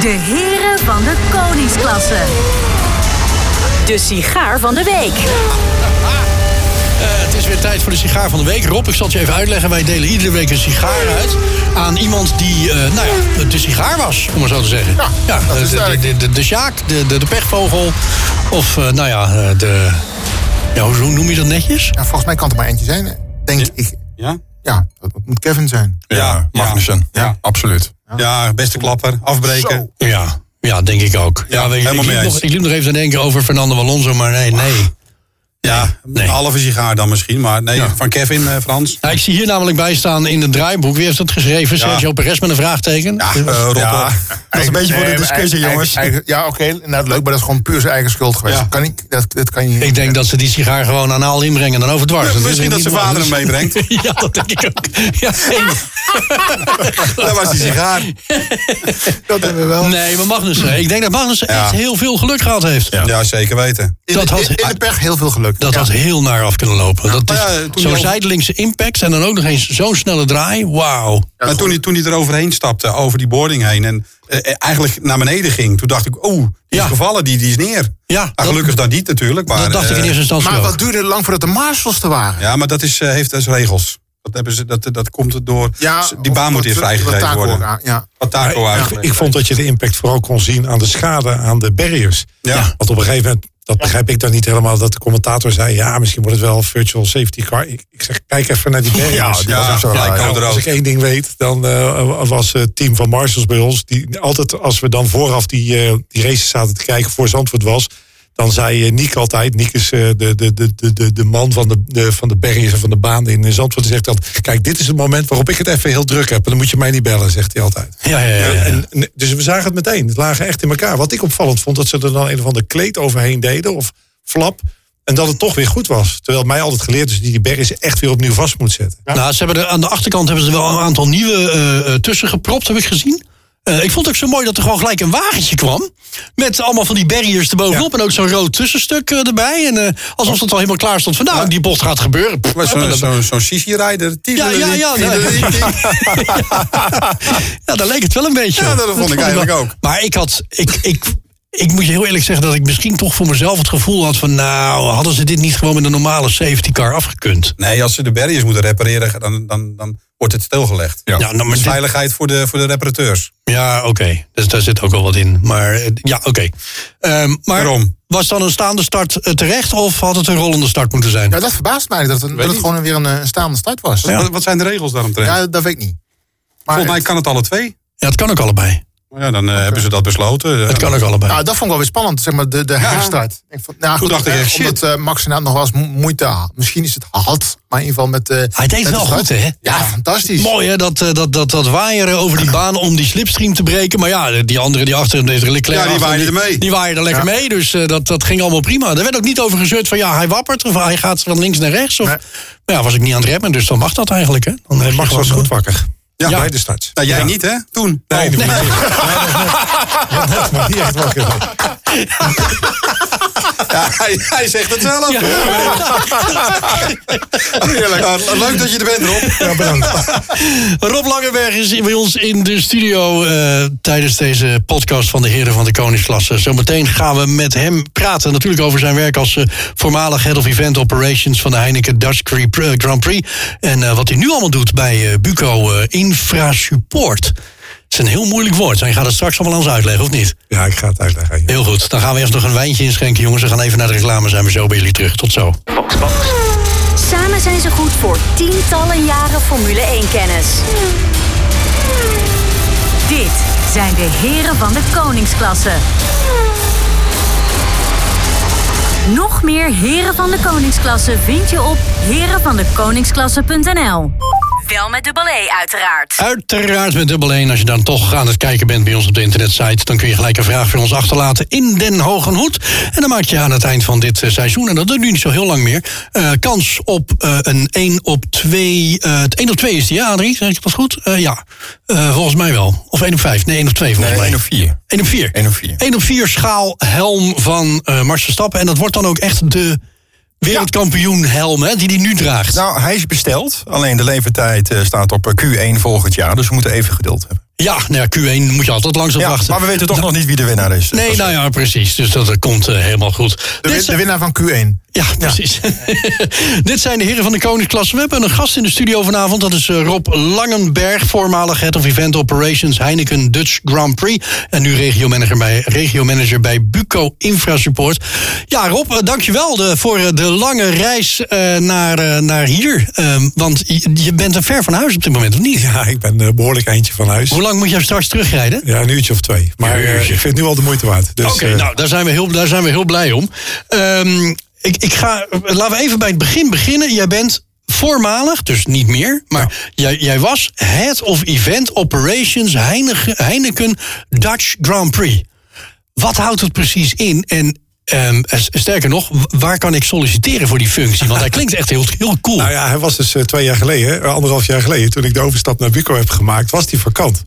De heren van de koningsklasse. De sigaar van de week. Eh, het is weer tijd voor de sigaar van de week. Rob, ik zal het je even uitleggen. Wij delen iedere week een sigaar uit aan iemand die, eh, nou ja, de sigaar was, om maar zo te zeggen. Ja, dat de, is de, de, de, de sjaak, de, de, de pechvogel. Of, eh, nou ja, eh, de... Ja, hoe hoe noem je dat netjes? Ja, volgens mij kan het er maar eentje zijn. Denk ik. Ja? Ja, dat moet Kevin zijn. Ja, Magnussen. Ja, Ja. absoluut. Ja, beste klapper. Afbreken. Zo. Ja, ja denk ik ook. Ja, je, ik, helemaal mee liep nog, ik liep nog even te denken over Fernando Alonso, maar nee, nee. Ja, Nee. een halve sigaar dan misschien. Maar nee, van Kevin, eh, Frans. Ik zie hier namelijk bij staan in het draaiboek. Wie heeft dat geschreven? Ja. Sergio Perez met een vraagteken? Ja, eh, Rob, Ja, dat is een beetje voor de discussie, eigen- jongens. eigen- ja, oké, nou, leuk, maar dat is gewoon puur zijn eigen schuld geweest. Dat, kan ik, dat, dat kan je. Ik denk dat ze die sigaar gewoon anaal inbrengen en dan overdwars. Misschien dat zijn vader hem meebrengt. ja, dat denk ik ook. Ja, Dat was die sigaar. dat hebben we wel. nee, maar Magnussen. Ik denk dat Magnussen Ja. echt heel veel geluk gehad heeft. Ja, zeker weten. In, dat had- in, in de pech heel veel geluk. Dat Ja. had heel naar af kunnen lopen. Dat is zo'n zijdelingse impact en dan ook nog eens zo'n snelle draai. Wauw. maar toen hij, toen hij er overheen stapte, over die boarding heen... en eh, eh, eigenlijk naar beneden ging, toen dacht ik... oh, die Ja. is gevallen, die, die is neer. Ja, Maar dat, gelukkig dat niet natuurlijk. Maar, dat dacht ik in eh, eerste instantie Maar ook. wat duurde het lang voordat de Marshals er waren? Ja, maar dat is, heeft dus regels. Dat, hebben ze, dat, dat komt er door... die baan moet eerst wat- wat vrijgegeven Taco worden. aan- Ja. Wat ik, ik vond dat je de impact vooral kon zien aan de schade aan de barriers. Ja. Want op een gegeven moment, dat begrijp ik dan niet helemaal, dat de commentator zei, ja, misschien wordt het wel virtual safety car. Ik, ik zeg, kijk even naar die barriers. Ja, zo ja. Als ik één ding weet, dan eh, was het team van Marshals bij ons, die altijd, als we dan vooraf die, eh, die races zaten te kijken voor Zandvoort was, dan zei eh, Niek altijd, Niek is eh, de, de, de, de, de, man van de, de, van de en van de baan in eh, Zandvoort, die zegt dat, kijk, dit is het moment waarop ik het even heel druk heb, en dan moet je mij niet bellen, zegt hij altijd. Ja, ja, ja. ja. En, en- dus we zagen het meteen. Het lagen echt in elkaar. Wat ik opvallend vond, dat ze er dan een of ander kleed overheen deden. Of flap. En dat het toch weer goed was. Terwijl mij altijd geleerd is dat die berries echt weer opnieuw vast moet zetten. Nou, ze hebben er, aan de achterkant hebben ze er wel een aantal nieuwe eh, eh, tussen gepropt, heb ik gezien. Eh, ik vond het ook zo mooi dat er gewoon gelijk een wagentje kwam. Met allemaal van die barriers erbovenop. En ook zo'n rood tussenstuk eh, erbij. En eh, alsof het al helemaal klaar stond van nou, die bocht gaat gebeuren. Zo'n dan- zo, zo'n Sisi-rijder. Ja, ja, ja. ja, daar leek het wel een beetje Ja, dat vond ik eigenlijk ook. Maar ik had, ik, ik, ik moet je heel eerlijk zeggen dat ik misschien toch voor mezelf het gevoel had van, nou, hadden ze dit niet gewoon met een normale safety car afgekund? Nee, als ze de barriers moeten repareren, dan, dan, dan wordt het stilgelegd. Ja. Ja, nou, maar Dus dit- veiligheid voor de, voor de reparateurs. Ja, oké. Dus daar zit ook wel wat in. Maar eh, ja, oké. Ehm, maar Waarom? was dan een staande start eh, terecht of had het een rollende start moeten zijn? Ja, dat verbaast mij dat het, dat het niet. gewoon weer een, eh, een staande start was. Wat- Ja, Wat, wat zijn de regels daaromtrent? dat weet ik niet. Maar Volgens mij kan het alle twee. Ja, het kan ook allebei. Ja, dan eh, hebben ze dat besloten. Het kan ook allebei. nou, dat vond ik wel weer spannend, zeg maar, de, de herstart. Ik vond, nou, goed, dacht ik eh, echt, shit. Omdat eh, Max inderdaad nog wel eens mo- moeite had. Misschien is het had, maar in ieder geval met... eh, Hij deed met wel de goed, hè? Ja, fantastisch. Mooi hè, dat, eh, dat, dat, dat waaieren over die baan om die slipstream te breken. Maar ja, die andere die achter hem, deze Leclerc... Ja, die waaide er mee. Die waaide er lekker Ja. mee, dus eh, dat, dat ging allemaal prima. Er werd ook niet over gezeurd van ja, hij wappert of hij gaat van links naar rechts. Of, Nee. Maar ja, was ik niet aan het remmen, dus dan mag dat eigenlijk. Hè? Dan je gewoon- was goed wakker. Ja. Bij de start. Nou, jij niet, hè? Toen. Nee, Oh. nee, nee. maar niet echt wakker. Ja, hij, hij zegt het zelf. Heerlijk. Ja, leuk dat je er bent, Rob. Ja, bedankt. Rob Langenberg is bij ons in de studio eh, tijdens deze podcast van de Heren van de Koningsklasse. Zometeen gaan we met hem praten natuurlijk over zijn werk als eh, voormalig Head of Event Operations van de Heineken Dutch Grand Prix. En eh, wat hij nu allemaal doet bij eh, Buco eh, Infrasupport. Het is een heel moeilijk woord. Hij gaat het straks allemaal aan ons uitleggen, of niet? Ja, ik ga het uitleggen. ja. Heel goed. Dan gaan we eerst nog een wijntje inschenken, jongens. We gaan even naar de reclame. Zijn we zo bij jullie terug. Tot zo. Samen zijn ze goed voor tientallen jaren Formule 1-kennis. Dit zijn de heren van de koningsklasse. Nog meer heren van de koningsklasse vind je op herenvandekoningsklasse.nl. Wel met dubbel E uiteraard. Uiteraard met dubbel 1. Als je dan toch aan het kijken bent bij ons op de internetsite... dan kun je gelijk een vraag voor ons achterlaten in Den Hogen Hoed. En dan maak je aan het eind van dit eh, seizoen... en dat duurt nu niet zo heel lang meer... eh, kans op eh, een 1 op 2... eh, het 1 op 2 is die, ja, Adrie? Zeg ik dat goed? Eh, ja, Eh, volgens mij wel. Of 1 op 5? Nee, 1 op 2 volgens Nee, mij. 1 of 4. 1 op 4. 1 of 4. 1 op 4 schaal helm van eh Max Verstappen. En dat wordt dan ook echt de wereldkampioen helm hè, die hij nu draagt. Nou, hij is besteld. Alleen de levertijd eh, staat op eh, Q1 volgend jaar. Dus we moeten even geduld hebben. Ja, nou ja, Q1 moet je altijd Ja, wachten. maar we weten toch nog niet wie de winnaar is. Nee, nou ja, precies. Dus dat eh, komt helemaal goed. De, Dit de winnaar van Q1. Ja, precies. Dit zijn de heren van de Koningsklasse. We hebben een gast in de studio vanavond. Dat is eh, Rob Langenberg, voormalig Head of Event Operations Heineken Dutch Grand Prix. En nu regiomanager bij, regiomanager bij Buco Infrasupport. Ja, Rob, eh, dankjewel de, voor eh, de lange reis naar, naar hier. Ehm, want je, je bent er ver van huis op dit moment, of niet? Ja, ik ben eh, behoorlijk eindje van huis. Hoe lang moet je straks terugrijden? Ja, een uurtje of twee. Maar een ik vind het nu al de moeite waard. Dus, Oké, nou, daar zijn, we heel, daar zijn we heel blij om. Ehm, ik, ik ga, laten we even bij het begin beginnen. Jij bent voormalig, dus niet meer, maar jij, jij was Head of Event Operations Heineken, Heineken Dutch Grand Prix. Wat houdt het precies in? En ehm, sterker nog, waar kan ik solliciteren voor die functie? Want hij klinkt echt heel, heel cool. Nou ja, hij was dus eh, twee jaar geleden, eh, anderhalf jaar geleden, toen ik de overstap naar Buco heb gemaakt, was die vakant.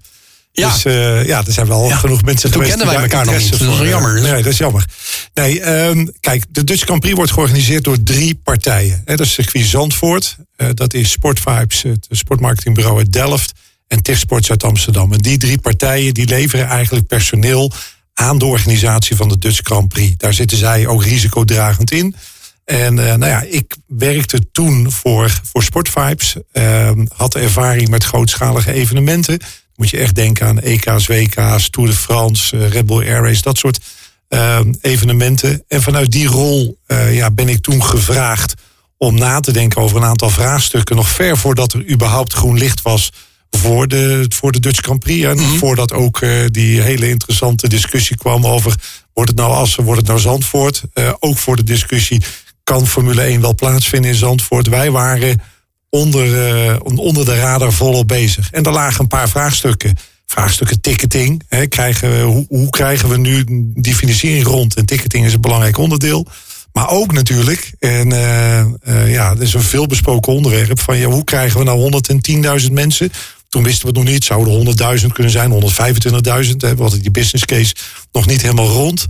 Ja. Dus eh, ja, er zijn wel Ja. genoeg mensen Toen geweest kenden wij elkaar nog niet. Dat is eh, jammer. Nee, dat is jammer. Nee, ehm, kijk, de Dutch Grand Prix wordt georganiseerd door drie partijen. Dat is circuit Zandvoort, eh, dat is Sportvibes, het sportmarketingbureau uit Delft en TIFsports uit Amsterdam. En die drie partijen die leveren eigenlijk personeel aan de organisatie van de Dutch Grand Prix. Daar zitten zij ook risicodragend in. En nou ja, ik werkte toen voor, voor Sportvibes. ehm, had ervaring met grootschalige evenementen. Moet je echt denken aan EK's, WK's, Tour de France, eh, Red Bull Air Race, dat soort ehm, evenementen. En vanuit die rol eh, ja, ben ik toen gevraagd om na te denken over een aantal vraagstukken. Nog ver voordat er überhaupt groen licht was voor de, voor de Dutch Grand Prix. En voordat ook eh, die hele interessante discussie kwam over... wordt het nou Assen, wordt het nou Zandvoort? Ook voor de discussie, kan Formule 1 wel plaatsvinden in Zandvoort? Wij waren onder, eh, onder de radar volop bezig. En er lagen een paar vraagstukken. Vraagstukken ticketing. Hè, krijgen hoe, hoe krijgen we nu die financiering rond? En ticketing is een belangrijk onderdeel. Maar ook natuurlijk, en eh, eh, ja, dat is een veelbesproken onderwerp... van ja, hoe krijgen we nou 110.000 mensen... Toen wisten we het nog niet. Zouden 100.000 kunnen zijn, 125.000. hè, We hadden die business case nog niet helemaal rond.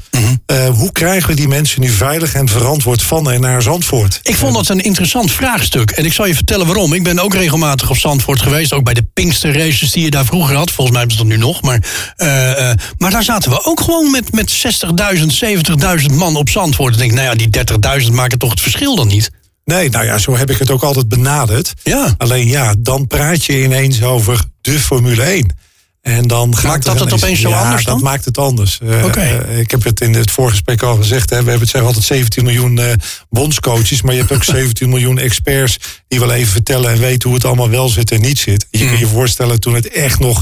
Eh, hoe krijgen we die mensen nu veilig en verantwoord van en naar Zandvoort? Ik vond dat een interessant vraagstuk. En ik zal je vertellen waarom. Ik ben ook regelmatig op Zandvoort geweest. Ook bij de Pinkster races die je daar vroeger had. Volgens mij hebben ze dat nu nog. Maar, eh, eh, maar daar zaten we ook gewoon met, met 60.000, 70.000 man op Zandvoort. Ik denk, nou ja, die 30.000 maken toch het verschil dan niet? Nee, nou ja, zo heb ik het ook altijd benaderd. Ja. Alleen ja, dan praat je ineens over de Formule 1. En dan gaat Maakt dat het opeens zo ja, anders dan? dat maakt het anders. Eh, Oké. eh, ik heb het in het voorgesprek al gezegd. Hè, we hebben het zeggen altijd 17 miljoen eh, bondscoaches. Maar je hebt ook 17 miljoen experts die wel even vertellen en weten hoe het allemaal wel zit en niet zit. Je Mm. kan je voorstellen toen het echt nog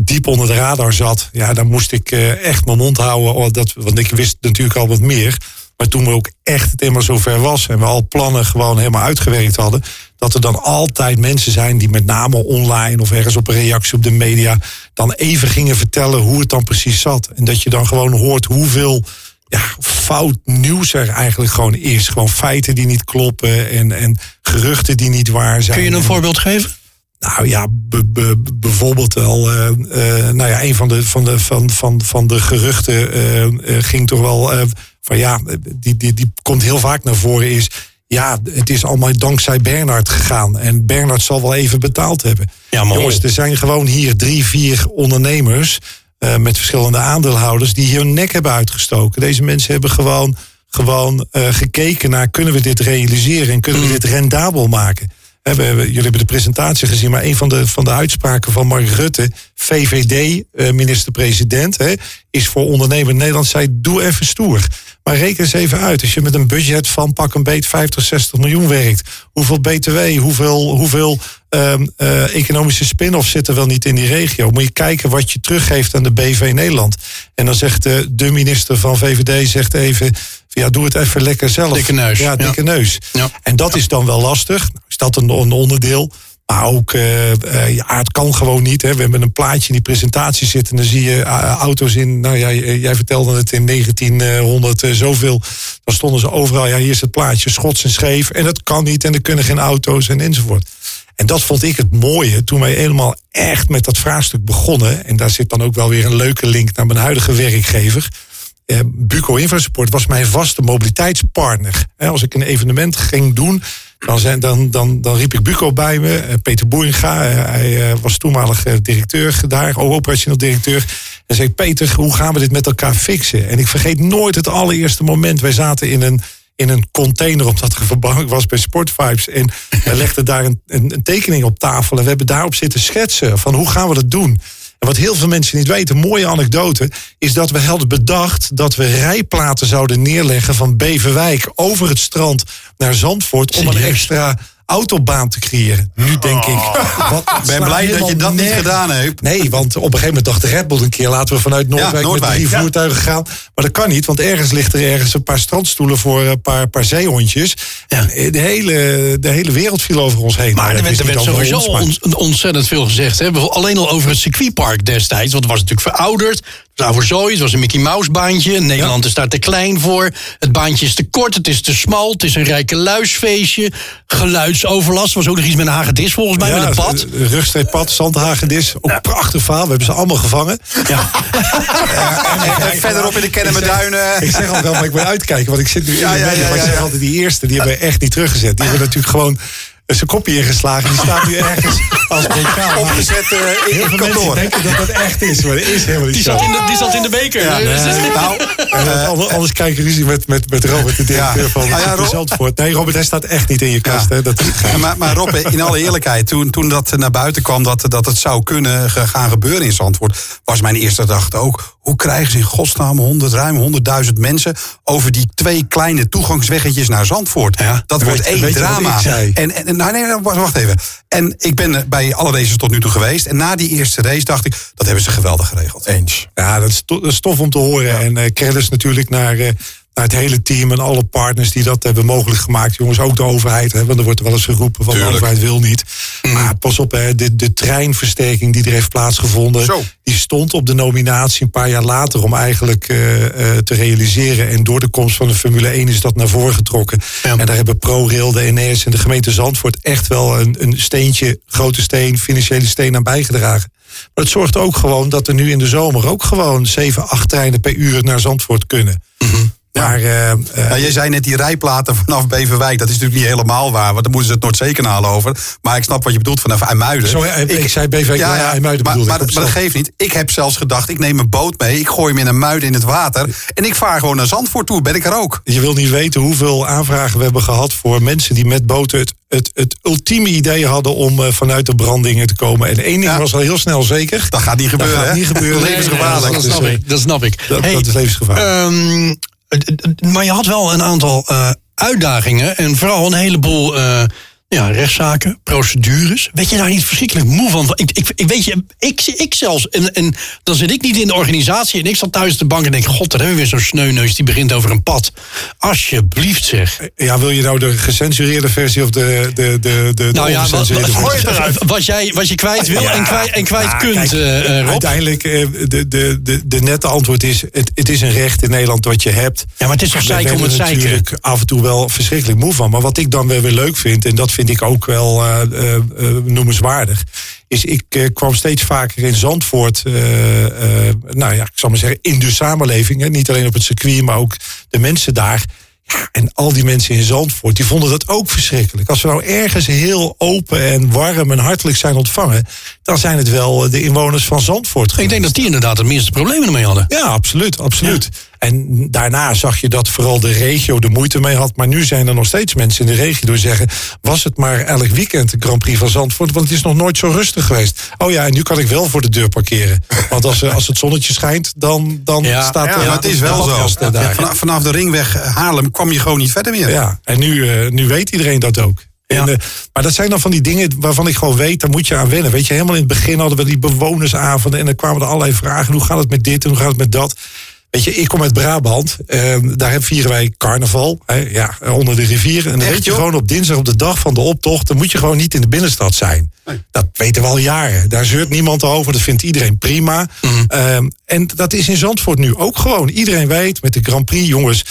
diep onder de radar zat. Ja, dan moest ik echt mijn mond houden. Dat, want ik wist natuurlijk al wat meer. Maar toen we ook echt het helemaal zover was en we al plannen gewoon helemaal uitgewerkt hadden, dat er dan altijd mensen zijn die met name online of ergens op een reactie op de media dan even gingen vertellen hoe het dan precies zat. En dat je dan gewoon hoort hoeveel ja, fout nieuws er eigenlijk gewoon is. Gewoon feiten die niet kloppen en, en geruchten die niet waar zijn. Kun je een En- voorbeeld geven? nou ja, be- be- bijvoorbeeld al, eh, eh, nou ja, een van de, van de, van, van, van de geruchten eh, ging toch wel van ja, die, die, die komt heel vaak naar voren is. Ja, het is allemaal dankzij Bernard gegaan. En Bernard zal wel even betaald hebben. Ja, maar Jongens, er zijn gewoon hier drie, vier ondernemers. eh, met verschillende aandeelhouders. die hier hun nek hebben uitgestoken. Deze mensen hebben gewoon, gewoon eh, gekeken naar. kunnen we dit realiseren en kunnen we dit rendabel maken? We hebben- jullie hebben de presentatie gezien, maar een van de, van de uitspraken van Mark Rutte, VVD, eh, minister-president, is voor ondernemer Nederland, zei: doe even stoer. Maar reken eens even uit. Als je met een budget van pak een beet 50, 60 miljoen werkt, hoeveel BTW, hoeveel, hoeveel ehm, eh, economische spin-off zit er wel niet in die regio? Moet je kijken wat je teruggeeft aan de BV Nederland. En dan zegt de, de minister van VVD zegt even. Ja, doe het even lekker zelf. Dikke neus. Ja, dikke neus. Ja. En dat is dan wel lastig. Is dat een, een onderdeel? Maar ook, eh, eh, ja, het kan gewoon niet. Hè. We hebben een plaatje in die presentatie zitten. En dan zie je eh, auto's in, nou ja, jij vertelde het in 1900 eh, zoveel. Dan stonden ze overal, ja, hier is het plaatje, schots en scheef. En dat kan niet en er kunnen geen auto's en enzovoort. En dat vond ik het mooie toen wij helemaal echt met dat vraagstuk begonnen. En daar zit dan ook wel weer een leuke link naar mijn huidige werkgever. Eh, Buco Infrasupport was mijn vaste mobiliteitspartner. Als ik een evenement ging doen, dan, zijn, dan, dan, dan riep ik Buco bij me. Eh, Peter Boeringa, eh, hij eh, was toenmalig directeur daar, operationeel directeur. En zei Peter, hoe gaan we dit met elkaar fixen? En ik vergeet nooit het allereerste moment. Wij zaten in een, in een container, omdat er verbouwing was bij Sportvibes. En wij legden daar een, een, een tekening op tafel. En we hebben daarop zitten schetsen van hoe gaan we dat doen? En wat heel veel mensen niet weten, mooie anekdote, is dat we hadden bedacht dat we rijplaten zouden neerleggen van Beverwijk over het strand naar Zandvoort om een extra autobaan te creëren. Nu denk ik, wat, Ik ben blij dat je dat niet gedaan hebt. Nee, want op een gegeven moment dacht de Red Bull een keer... laten we vanuit Noordwijk, met Noordwijk, drie ja. voertuigen gaan. Maar dat kan niet, want ergens ligt er ergens een paar strandstoelen... voor een paar, paar zeehondjes. En de, hele, de hele wereld viel over ons heen. Maar er werd, er sowieso ons, maar- ontzettend veel gezegd. Hè. Alleen al over het circuitpark destijds. Want het was natuurlijk verouderd. Was voor zooi. Het was een Mickey Mouse baantje. Nederland is daar te klein voor. Het baantje is te kort. Het is te smal. Het is een rijke luisfeestje. Geluidsoverlast. was ook nog iets met een hagedis volgens mij. met een pad. eh, Rugstreeppad, Zandhagedis. Ook prachtig verhaal. We hebben ze allemaal gevangen. Ja. En verderop in de Kennemerduinen. Ik zeg al wel, maar ik moet uitkijken. Want ik zit nu in de ja, maar ik zeg altijd, die eerste, die hebben we echt niet teruggezet. Die hebben natuurlijk gewoon zijn kopje ingeslagen. Die staat nu ergens als bokaal. Opgezet eh, in Heel het veel mensen kantoor. denken dat dat echt is, maar dat is helemaal niet Die, zo. zat in de, die zat in de beker. Ja, Dus- nee. Nou, En dat- anders, anders krijg je ruzie met, met, met Robert, de directeur Ja. van, Ah, ja, Rob- Zandvoort. Nee, Robert, hij staat echt niet in je kast. Ja. Hè? Dat, Ja, maar, maar Rob, in alle eerlijkheid, toen, toen dat naar buiten kwam dat, dat het zou kunnen gaan gebeuren in Zandvoort, was mijn eerste gedachte ook, hoe krijgen ze in godsnaam 100, ruim 100.000 mensen over die twee kleine toegangsweggetjes naar Zandvoort? Ja. Dat wordt één drama. zei? En, en nou, nee, wacht even. En ik ben eh, bij alle races tot nu toe geweest. En na die eerste race dacht ik, dat hebben ze geweldig geregeld. Eens. Ja, dat is, to- dat is tof om te horen. En eh credits natuurlijk naar, eh, naar het hele team en alle partners die dat hebben mogelijk gemaakt. Jongens, ook de overheid. Hè, want er wordt wel eens geroepen van de overheid wil niet. Maar pas op, hè, de, de treinversterking die er heeft plaatsgevonden. Zo. Die stond op de nominatie een paar jaar later om eigenlijk eh, eh, te realiseren. En door de komst van de Formule 1 is dat naar voren getrokken. Ja. En daar hebben ProRail, de NS en de gemeente Zandvoort echt wel een, een steentje, grote steen, financiële steen aan bijgedragen. Maar het zorgt ook gewoon dat er nu in de zomer ook gewoon 7, 8 treinen per uur naar Zandvoort kunnen. Maar eh, eh, Ja, jij zei net die rijplaten vanaf Beverwijk. Dat is natuurlijk niet helemaal waar. Want dan moeten ze het Noordzeekanaal over. Maar ik snap wat je bedoelt vanaf IJmuiden. Sorry, eh, ik zei Beverwijk, ja, ja, IJmuiden maar, bedoelde maar, ik, maar, dat geeft niet. Ik heb zelfs gedacht, ik neem een boot mee. Ik gooi hem in een muiden in het water. En ik vaar gewoon naar Zandvoort toe. Ben ik er ook. je wil niet weten hoeveel aanvragen we hebben gehad voor mensen die met boten het, het, het ultieme idee hadden om vanuit de brandingen te komen. En één ding Ja. was al heel snel zeker. Dat gaat niet Dat gebeuren. gaat hè? niet gebeuren. Levensgevaarlijk. Dat snap ik. Dat snap ik. Dat, Hey, dat is levensgevaarlijk. Ehm, het- maar je had wel een aantal eh, uitdagingen en vooral een heleboel eh, ja, rechtszaken, procedures. Weet je daar niet verschrikkelijk moe van? Ik, ik, ik weet je, ik, ik zelfs, en, en dan zit ik niet in de organisatie en ik zat thuis op de bank en denk, god, daar hebben we weer zo'n sneuneus die begint over een pad. Alsjeblieft zeg. ja, wil je nou de gecensureerde versie of de, de, de, de, Nou ja, wat, versie? wat jij, wat je kwijt wil en kwijt, en kwijt nou, kunt, eh, eh. Uiteindelijk, eh, de, de, de, de nette antwoord is... Het, het is een recht in Nederland wat je hebt. Ja, maar het is toch We zeiken om het zeiken. natuurlijk af en toe wel verschrikkelijk moe van. Maar wat ik dan weer weer leuk vind... en dat vind ik ook wel eh, eh, eh, noemenswaardig... is ik kwam steeds vaker in Zandvoort, nou ja, ik zal maar zeggen, in de samenleving. Hè, niet alleen op het circuit, maar ook de mensen daar. Ja, en al die mensen in Zandvoort, die vonden dat ook verschrikkelijk. Als we nou ergens heel open en warm en hartelijk zijn ontvangen, dan zijn het wel de inwoners van Zandvoort. Ik denk dat die inderdaad het minste problemen ermee hadden. Ja, absoluut, absoluut. En daarna zag je dat vooral de regio de moeite mee had. Maar nu zijn er nog steeds mensen in de regio die zeggen... was het maar elk weekend de Grand Prix van Zandvoort... want het is nog nooit zo rustig geweest. Oh ja, en nu kan ik wel voor de deur parkeren. Want als, eh, als het zonnetje schijnt, dan, dan Ja, staat Ja, maar het is wel zo. eh, daar. Vanaf, de ringweg Haarlem kwam je gewoon niet verder meer. Ja, en nu, eh, nu weet iedereen dat ook. En, eh, maar dat zijn dan van die dingen waarvan ik gewoon weet, daar moet je aan wennen. Weet je, helemaal in het begin hadden we die bewonersavonden en dan kwamen er allerlei vragen. Hoe gaat het met dit en hoe gaat het met dat? Weet je, ik kom uit Brabant. eh, daar vieren wij carnaval. Hè, ja, onder de rivier. En dan weet je joh? gewoon op dinsdag op de dag van de optocht. Dan moet je gewoon niet in de binnenstad zijn. Dat weten we al jaren. Daar zeurt niemand over. Dat vindt iedereen prima. Ehm, en dat is in Zandvoort nu ook gewoon. Iedereen weet met de Grand Prix, jongens.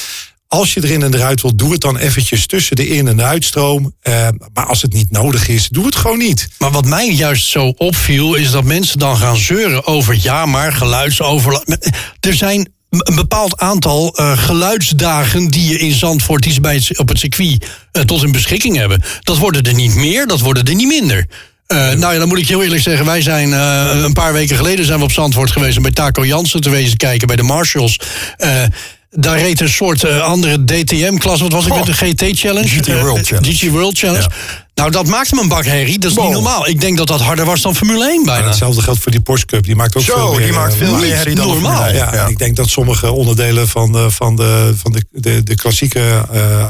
Als je erin en eruit wilt, doe het dan eventjes tussen de in- en de uitstroom. Eh, maar als het niet nodig is, doe het gewoon niet. Maar wat mij juist zo opviel, is dat mensen dan gaan zeuren over ja, maar geluidsoverlast. Er zijn een bepaald aantal eh, geluidsdagen die je in Zandvoort, die ze bij het, op het circuit eh, tot hun beschikking hebben. Dat worden er niet meer, dat worden er niet minder. Eh, nou ja, dan moet ik heel eerlijk zeggen, wij zijn een paar weken geleden zijn we op Zandvoort geweest om bij Taco Jansen te wezen kijken bij de Marshalls. Eh, daar reed een soort eh, andere DTM-klas. Wat was ik met de GT-challenge? GT World Challenge. GT World Challenge. Nou, dat maakt me een bak herrie. Dat is niet normaal. Ik denk dat dat harder was dan Formule 1 En bijna. hetzelfde geldt voor die Porsche Cup. Die maakt ook veel Zo, meer, die maakt eh, veel niet meer herrie dan normaal. Formule 1. Ja, en ik denk dat sommige onderdelen van de, van de, van de, de, de klassieke eh, eh,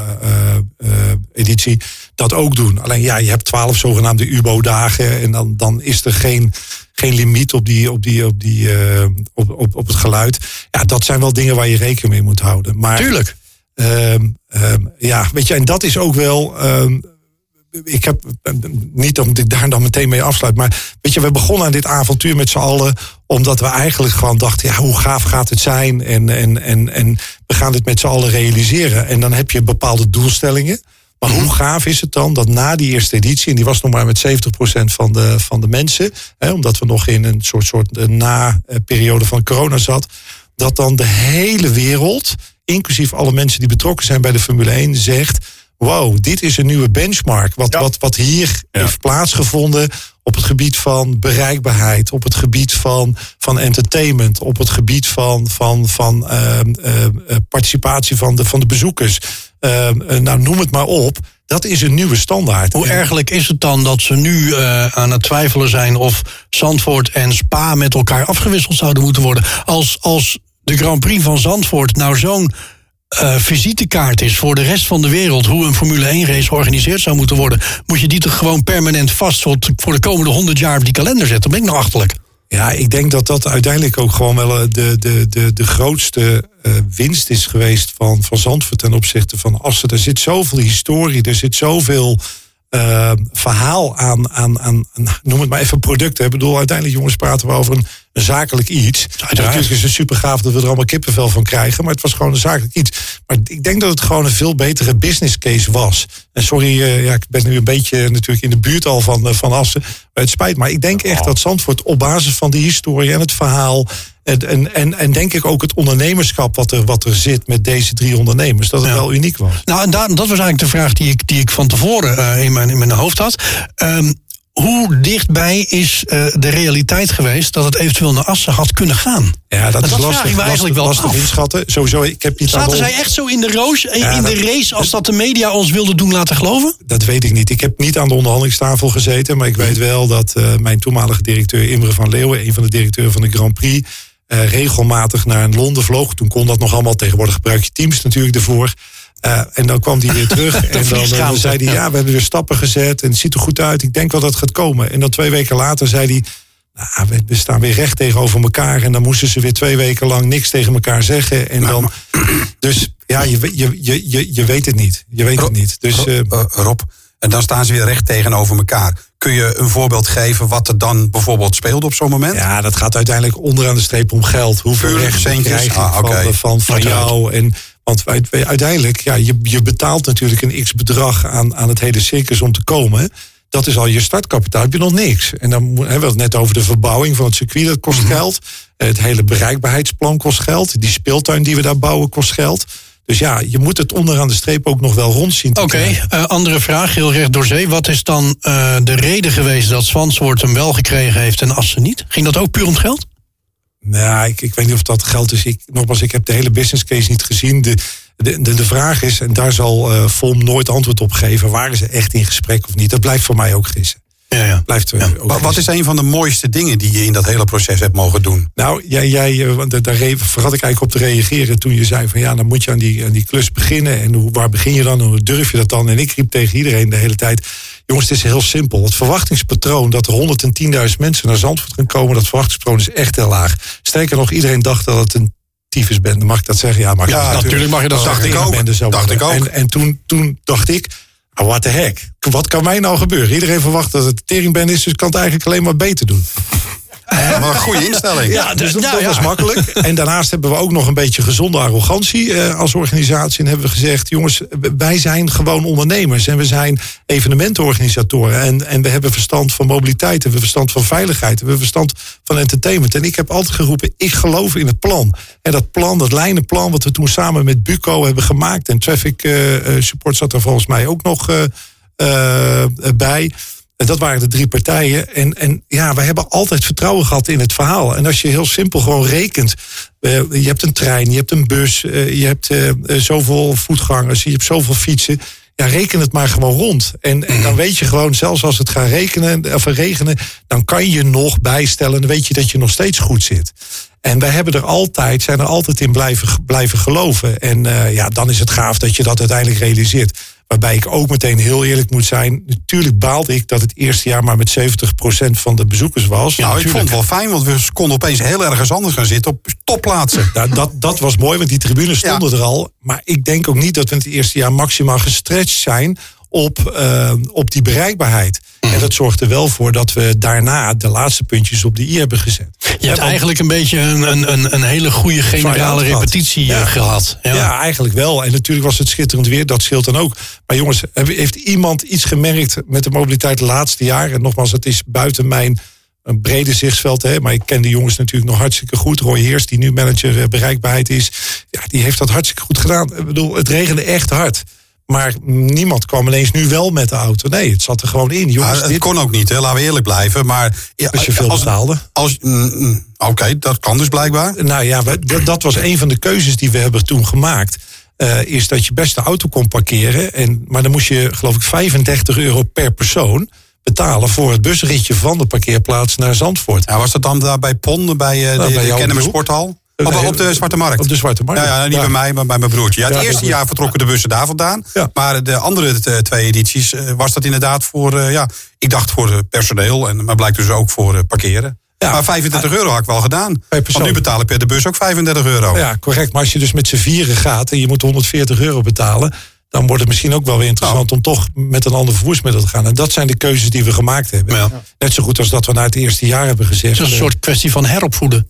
eh, editie dat ook doen. Alleen ja, je hebt twaalf zogenaamde UBO-dagen en dan, dan is er geen, geen limiet op, die, op, die, op, die, eh, op, op, op het geluid. Ja, dat zijn wel dingen waar je rekening mee moet houden. Maar, Tuurlijk. Ehm, ehm, ja, weet je, en dat is ook wel. ehm, ik heb eh, niet dat ik daar dan meteen mee afsluit, maar weet je, we begonnen aan dit avontuur met z'n allen omdat we eigenlijk gewoon dachten, ja, hoe gaaf gaat het zijn? En, en, en, en we gaan dit met z'n allen realiseren. En dan heb je bepaalde doelstellingen. Maar hoe gaaf is het dan dat na die eerste editie, en die was nog maar met 70% van de, van de mensen, hè, omdat we nog in een soort, soort eh, na-periode van corona zat, dat dan de hele wereld, inclusief alle mensen die betrokken zijn bij de Formule 1, zegt: Wow, dit is een nieuwe benchmark. Wat, wat, wat hier heeft plaatsgevonden op het gebied van bereikbaarheid, op het gebied van, van entertainment, op het gebied van, van, van ehm, ehm, eh, participatie van de, van de bezoekers. Ehm, eh, nou, noem het maar op. Dat is een nieuwe standaard. Hoe ergelijk is het dan dat ze nu eh, aan het twijfelen zijn of Zandvoort en Spa met elkaar afgewisseld zouden moeten worden? Als, als de Grand Prix van Zandvoort nou zo'n eh, visitekaart is voor de rest van de wereld, hoe een Formule 1 race georganiseerd zou moeten worden, moet je die toch gewoon permanent vast voor voor de komende 100 jaar op die kalender zetten? Dan ben ik nou achterlijk. Ja, ik denk dat dat uiteindelijk ook gewoon wel eh, de, de, de, de grootste eh, winst is geweest van, van Zandvoort ten opzichte van Assen. Er zit zoveel historie, er zit zoveel eh, verhaal aan, aan, aan, aan, noem het maar even producten. Ik bedoel, uiteindelijk jongens praten we over een, een zakelijk iets. Natuurlijk is het super gaaf dat we er allemaal kippenvel van krijgen, maar het was gewoon een zakelijk iets. Maar ik denk dat het gewoon een veel betere business case was. En sorry, eh, ja, ik ben nu een beetje natuurlijk in de buurt al van, eh, van Assen. Het spijt, maar ik denk echt dat Zandvoort op basis van die historie en het verhaal. En, en, en, en denk ik ook het ondernemerschap wat er, wat er zit met deze drie ondernemers, dat het Ja. wel uniek was. Nou, en daar, dat was eigenlijk de vraag die ik, die ik van tevoren eh, in, mijn, in mijn hoofd had. Ehm, hoe dichtbij is eh, de realiteit geweest dat het eventueel naar Assen had kunnen gaan? Ja, dat, dat is vraag lastig, ik eigenlijk wel lastig af. inschatten. Sowieso, ik heb niet Zaten zij echt zo in de roos, eh, Ja, in de race, als dat de media ons wilde doen laten geloven? Dat weet ik niet. Ik heb niet aan de onderhandelingstafel gezeten. Maar ik weet wel dat eh, mijn toenmalige directeur Imre van Leeuwen, een van de directeuren van de Grand Prix, regelmatig naar Londen vloog. Toen kon dat nog allemaal. Tegenwoordig gebruik je Teams natuurlijk ervoor. Eh, en dan kwam hij weer terug. en dan, eh, dan zei hij: Ja, we hebben weer stappen gezet. En het ziet er goed uit. Ik denk wel dat het gaat komen. En dan twee weken later zei hij. Nou, we, staan weer recht tegenover elkaar. En dan moesten ze weer twee weken lang niks tegen elkaar zeggen. En dan. Dus ja, je, je, je, je, je weet het niet. Je weet het niet. Dus. eh, Rob, en dan staan ze weer recht tegenover elkaar. Kun je een voorbeeld geven wat er dan bijvoorbeeld speelde op zo'n moment? Ja, dat gaat uiteindelijk onderaan de streep om geld. Hoeveel Puur rechten centjes? krijg je Ah, van, van, van jou? En, want uiteindelijk, ja, je, je betaalt natuurlijk een x bedrag aan, aan het hele circus om te komen. dat is al je startkapitaal, heb je nog niks. En dan hebben we het net over de verbouwing van het circuit, dat kost geld. Het hele bereikbaarheidsplan kost geld. Die speeltuin die we daar bouwen kost geld. Dus ja, je moet het onderaan de streep ook nog wel rond zien te Oké, krijgen. eh, andere vraag, heel recht door zee. Wat is dan eh, de reden geweest dat Zwanswoord hem wel gekregen heeft en Assen niet? Ging dat ook puur om geld? Nou, ik, ik weet niet of dat geld is. Ik, nogmaals, ik heb de hele business case niet gezien. De, de, de, vraag is, en daar zal eh FOM nooit antwoord op geven... waren ze echt in gesprek of niet? Dat blijft voor mij ook gissen. Ja, ja. Blijft, eh, ook Wat, is een van de mooiste dingen die je in dat hele proces hebt mogen doen? Nou, jij, jij, eh, want daar- vergat ik eigenlijk op te reageren toen je zei van ja, dan moet je aan die, aan die klus beginnen. En hoe, waar begin je dan en hoe durf je dat dan? En ik riep tegen iedereen de hele tijd, jongens, het is heel simpel. Het verwachtingspatroon dat er 110.000 mensen naar Zandvoort gaan komen, dat verwachtingspatroon is echt heel laag. Sterker nog, iedereen dacht dat het een tyfusbende. Mag ik dat zeggen? Ja, mag Ja, natuurlijk mag je dat dacht zeggen. ik ook. Dacht ik ook. En, en toen, toen dacht ik, what the heck? Wat kan mij nou gebeuren? Iedereen verwacht dat het een teringbende is, dus kan het eigenlijk alleen maar beter doen. Wat een goede instelling. Ja, dus dat, nou, dat ja. was makkelijk. En daarnaast hebben we ook nog een beetje gezonde arrogantie eh, als organisatie. En hebben we gezegd, jongens, wij zijn gewoon ondernemers. En we zijn evenementenorganisatoren. En, en we hebben verstand van mobiliteit. En we hebben verstand van veiligheid. En we hebben verstand van entertainment. En ik heb altijd geroepen, ik geloof in het plan. En dat plan, dat lijnenplan, wat we toen samen met Buco hebben gemaakt. En Traffic eh, eh, Support zat er volgens mij ook nog eh, eh, bij. Dat waren de drie partijen. En, en ja, we hebben altijd vertrouwen gehad in het verhaal. En als je heel simpel gewoon rekent. eh, je hebt een trein, je hebt een bus, eh, je hebt eh, zoveel voetgangers, je hebt zoveel fietsen. Ja, reken het maar gewoon rond. En, en dan weet je gewoon, zelfs als het gaat rekenen, of regenen, dan kan je nog bijstellen. Dan weet je dat je nog steeds goed zit. En wij hebben er altijd, zijn er altijd in blijven, blijven geloven. En ja, dan is het gaaf dat je dat uiteindelijk realiseert. Waarbij ik ook meteen heel eerlijk moet zijn. Natuurlijk baalde ik dat het eerste jaar maar met 70% van de bezoekers was. nou, ik vond het wel fijn, want we konden opeens heel ergens anders gaan zitten op topplaatsen. Nou, dat, dat was mooi, want die tribunes stonden er al. Maar ik denk ook niet dat we in het eerste jaar maximaal gestretched zijn op, eh, op die bereikbaarheid. En dat zorgt er wel voor dat we daarna de laatste puntjes op de i hebben gezet. Je hebt eigenlijk een beetje een, een, een, een hele goede generale gehad. repetitie Ja. eh, gehad. Ja. eigenlijk wel. En natuurlijk was het schitterend weer, dat scheelt dan ook. Maar jongens, heeft iemand iets gemerkt met de mobiliteit de laatste jaar? En nogmaals, het is buiten mijn een brede zichtsveld. Hè, maar ik ken de jongens natuurlijk nog hartstikke goed. Roy Heers, die nu manager eh, bereikbaarheid is. Ja, die heeft dat hartstikke goed gedaan. Ik bedoel, het regende echt hard. Maar niemand kwam ineens nu wel met de auto. Nee, het zat er gewoon in. Ja, Jongens, het dit, kon ook niet, hè? laten we eerlijk blijven. Maar ja, als je veel als, betaalde. als, mm, mm, Oké, dat kan dus blijkbaar. Nou ja, we- dat, dat was een van de keuzes die we hebben toen gemaakt. Eh, is dat je best de auto kon parkeren. En, maar dan moest je, geloof ik, 35 euro per persoon betalen voor het busritje van de parkeerplaats naar Zandvoort. Ja, was dat dan daar bij Pon, bij eh, Nou, de, bij de? Sporthal? Op, op de Zwarte Markt. Op de Zwarte Markt. Ja, ja, niet bij mij, maar bij mijn broertje. Ja, het Ja, eerste jaar vertrokken de bussen daar vandaan. Ja. Maar de andere twee edities eh, was dat inderdaad voor, eh, ja, ik dacht voor personeel. En, maar blijkt dus ook voor eh, parkeren. Ja. Maar 35 euro had ik wel gedaan. Want nu betaal ik per de bus ook 35 euro. Ja, correct. Maar als je dus met z'n vieren gaat en je moet 140 euro betalen... dan wordt het misschien ook wel weer interessant Nou. om toch met een ander vervoersmiddel te gaan. En dat zijn de keuzes die we gemaakt hebben. Ja. Net zo goed als dat we na het eerste jaar hebben gezegd... Het is een soort kwestie van heropvoeden.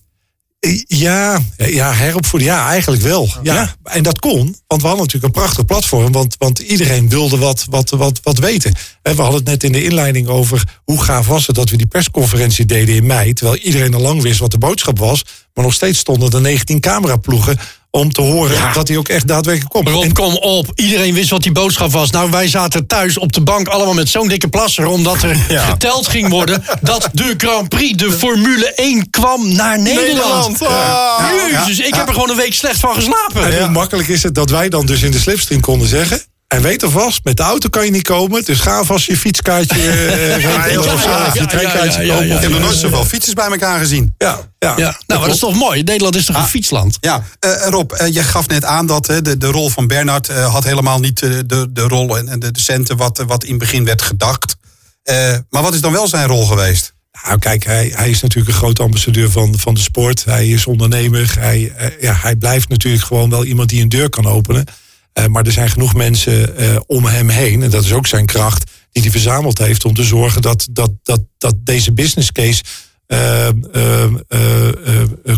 Ja, ja, heropvoeden. Ja, eigenlijk wel. Ja. En dat kon, want we hadden natuurlijk een prachtig platform. Want, want iedereen wilde wat, wat, wat, wat weten. En we hadden het net in de inleiding over hoe gaaf was het dat we die persconferentie deden in mei. Terwijl iedereen al lang wist wat de boodschap was. Maar nog steeds stonden er 19 cameraploegen om te horen dat hij ook echt daadwerkelijk komt. Rob, En- kom op. Iedereen wist wat die boodschap was. Nou, wij zaten thuis op de bank allemaal met zo'n dikke plasser... omdat er geteld ging worden dat de Grand Prix, de Formule 1, kwam naar Nederland. Jezus, ik heb er gewoon een week slecht van geslapen. En hoe makkelijk is het dat wij dan dus in de slipstream konden zeggen... En weet alvast, met de auto kan je niet komen. Dus ga alvast je fietskaartje eh, je ja, kopen. Ik heb nog nooit zoveel fietsers bij elkaar gezien. Ja, ja. Ja, nou, maar dat is toch mooi? Nederland is toch een fietsland? Ja, eh, Rob, eh, je gaf net aan dat hè, de, de rol van Bernard eh, had helemaal niet eh, de, de rol en, en de, de centen wat, wat in het begin werd gedacht. Eh, maar wat is dan wel zijn rol geweest? Nou, kijk, hij, hij is natuurlijk een groot ambassadeur van, van de sport. Hij is ondernemer. Hij, eh, ja, hij blijft natuurlijk gewoon wel iemand die een deur kan openen. Eh, maar er zijn genoeg mensen eh, om hem heen. En dat is ook zijn kracht. Die hij verzameld heeft om te zorgen dat, dat, dat, dat deze business case eh,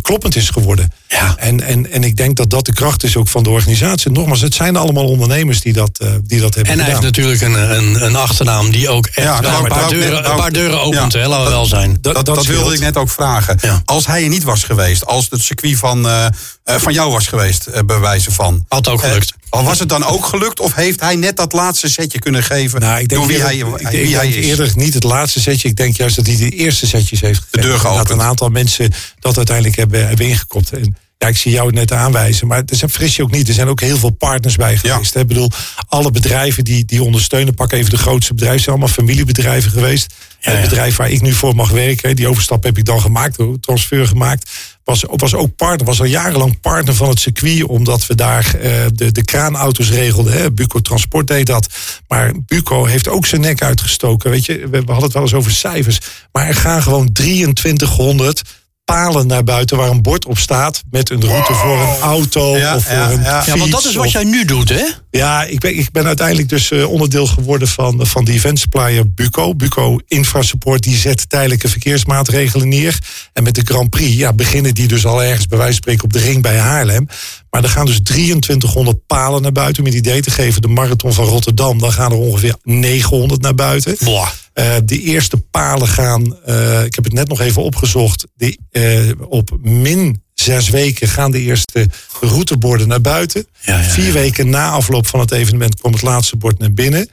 kloppend is geworden. Ja. En, en, en ik denk dat dat de kracht is ook van de organisatie. Nogmaals, het zijn allemaal ondernemers die dat, eh, die dat hebben En hij gedaan. heeft natuurlijk een, een, een achternaam die ook echt Ja, nou, een, paar deuren, nou, een paar deuren opent, ja. hè, laten we wel zijn. Dat, dat, dat wilde ik net ook vragen. Ja. Als hij er niet was geweest, als het circuit van, eh, eh, van jou was geweest, eh, bij wijze van. Had ook gelukt. Eh, was het dan ook gelukt of heeft hij net dat laatste setje kunnen geven Nou, ik denk, door wie eerder, hij, ik, wie ik hij denk is? eerder niet het laatste setje. Ik denk juist dat hij de eerste setjes heeft gegeven. deur En geopend. Dat een aantal mensen dat uiteindelijk hebben, hebben ingekopt. En ja, ik zie jou het net aanwijzen, maar er zijn fris je ook niet. Er zijn ook heel veel partners bij geweest. Ik bedoel, alle bedrijven die, die ondersteunen, pak even de grootste bedrijven, zijn allemaal familiebedrijven geweest. Ja, Het bedrijf waar ik nu voor mag werken, die overstap heb ik dan gemaakt, transfer gemaakt. Was, was ook partner, was al jarenlang partner van het circuit, omdat we daar eh, de, de kraanauto's regelden. Hè. Buco Transport deed dat. Maar Buco heeft ook zijn nek uitgestoken. Weet je, we, we hadden het wel eens over cijfers. Maar er gaan gewoon 2300 palen naar buiten waar een bord op staat met een route voor een auto Ja, of voor ja, een ja. fiets. Ja, want dat is wat of- jij nu doet, hè? ja, ik ben, ik ben uiteindelijk dus eh, onderdeel geworden van, van de event supplier Buco. Buco Infrasupport die zet tijdelijke verkeersmaatregelen neer. En met de Grand Prix ja, beginnen die dus al ergens bij wijze van spreken op de ring bij Haarlem. Maar er gaan dus 2300 palen naar buiten. Om je het idee te geven, de marathon van Rotterdam, dan gaan er ongeveer 900 naar buiten. Boah. Eh, de eerste palen gaan, eh, ik heb het net nog even opgezocht, de, eh, op min zes weken gaan de eerste routeborden naar buiten. Ja, ja, Vier weken na afloop van het evenement kwam het laatste bord naar binnen.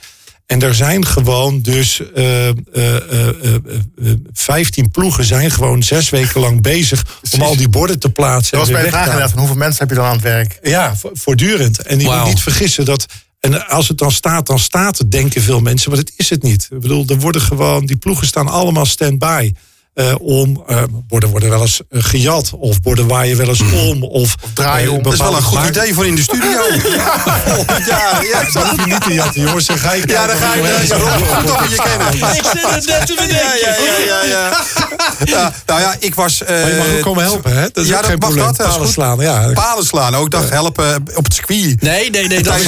En er zijn gewoon dus eh, 15 ploegen zijn gewoon zes weken lang bezig om al die borden te plaatsen. Dat was bij de vraag inderdaad, van hoeveel mensen heb je dan aan het werk? Ja, vo- voortdurend. En je moet niet vergissen dat. En als het dan staat, dan staat het, denken veel mensen. Maar dat is het niet. Ik bedoel, er worden gewoon. Die ploegen staan allemaal stand-by. Eh, om. eh, borden worden wel eens eh, gejat. Of borden waaien wel eens om. Of, draaien eh, om. Dat is wel een bepaalde goed maar- idee voor in de studio. ja, ja, ja, Dat hoef je niet te jatten, jongens. Dan ga ik ja, dan ga je goed op je kennen. Ik zit het net te Ja, ja, ja, ja, ja. Ja, nou ja, ik was... eh, Maar je mag ook komen helpen, hè? Dat is ja, ook dat geen mag probleem. dat, Palen slaan, ja. Palen slaan. Ook dacht helpen op het circuit. Nee, nee, nee, dat, is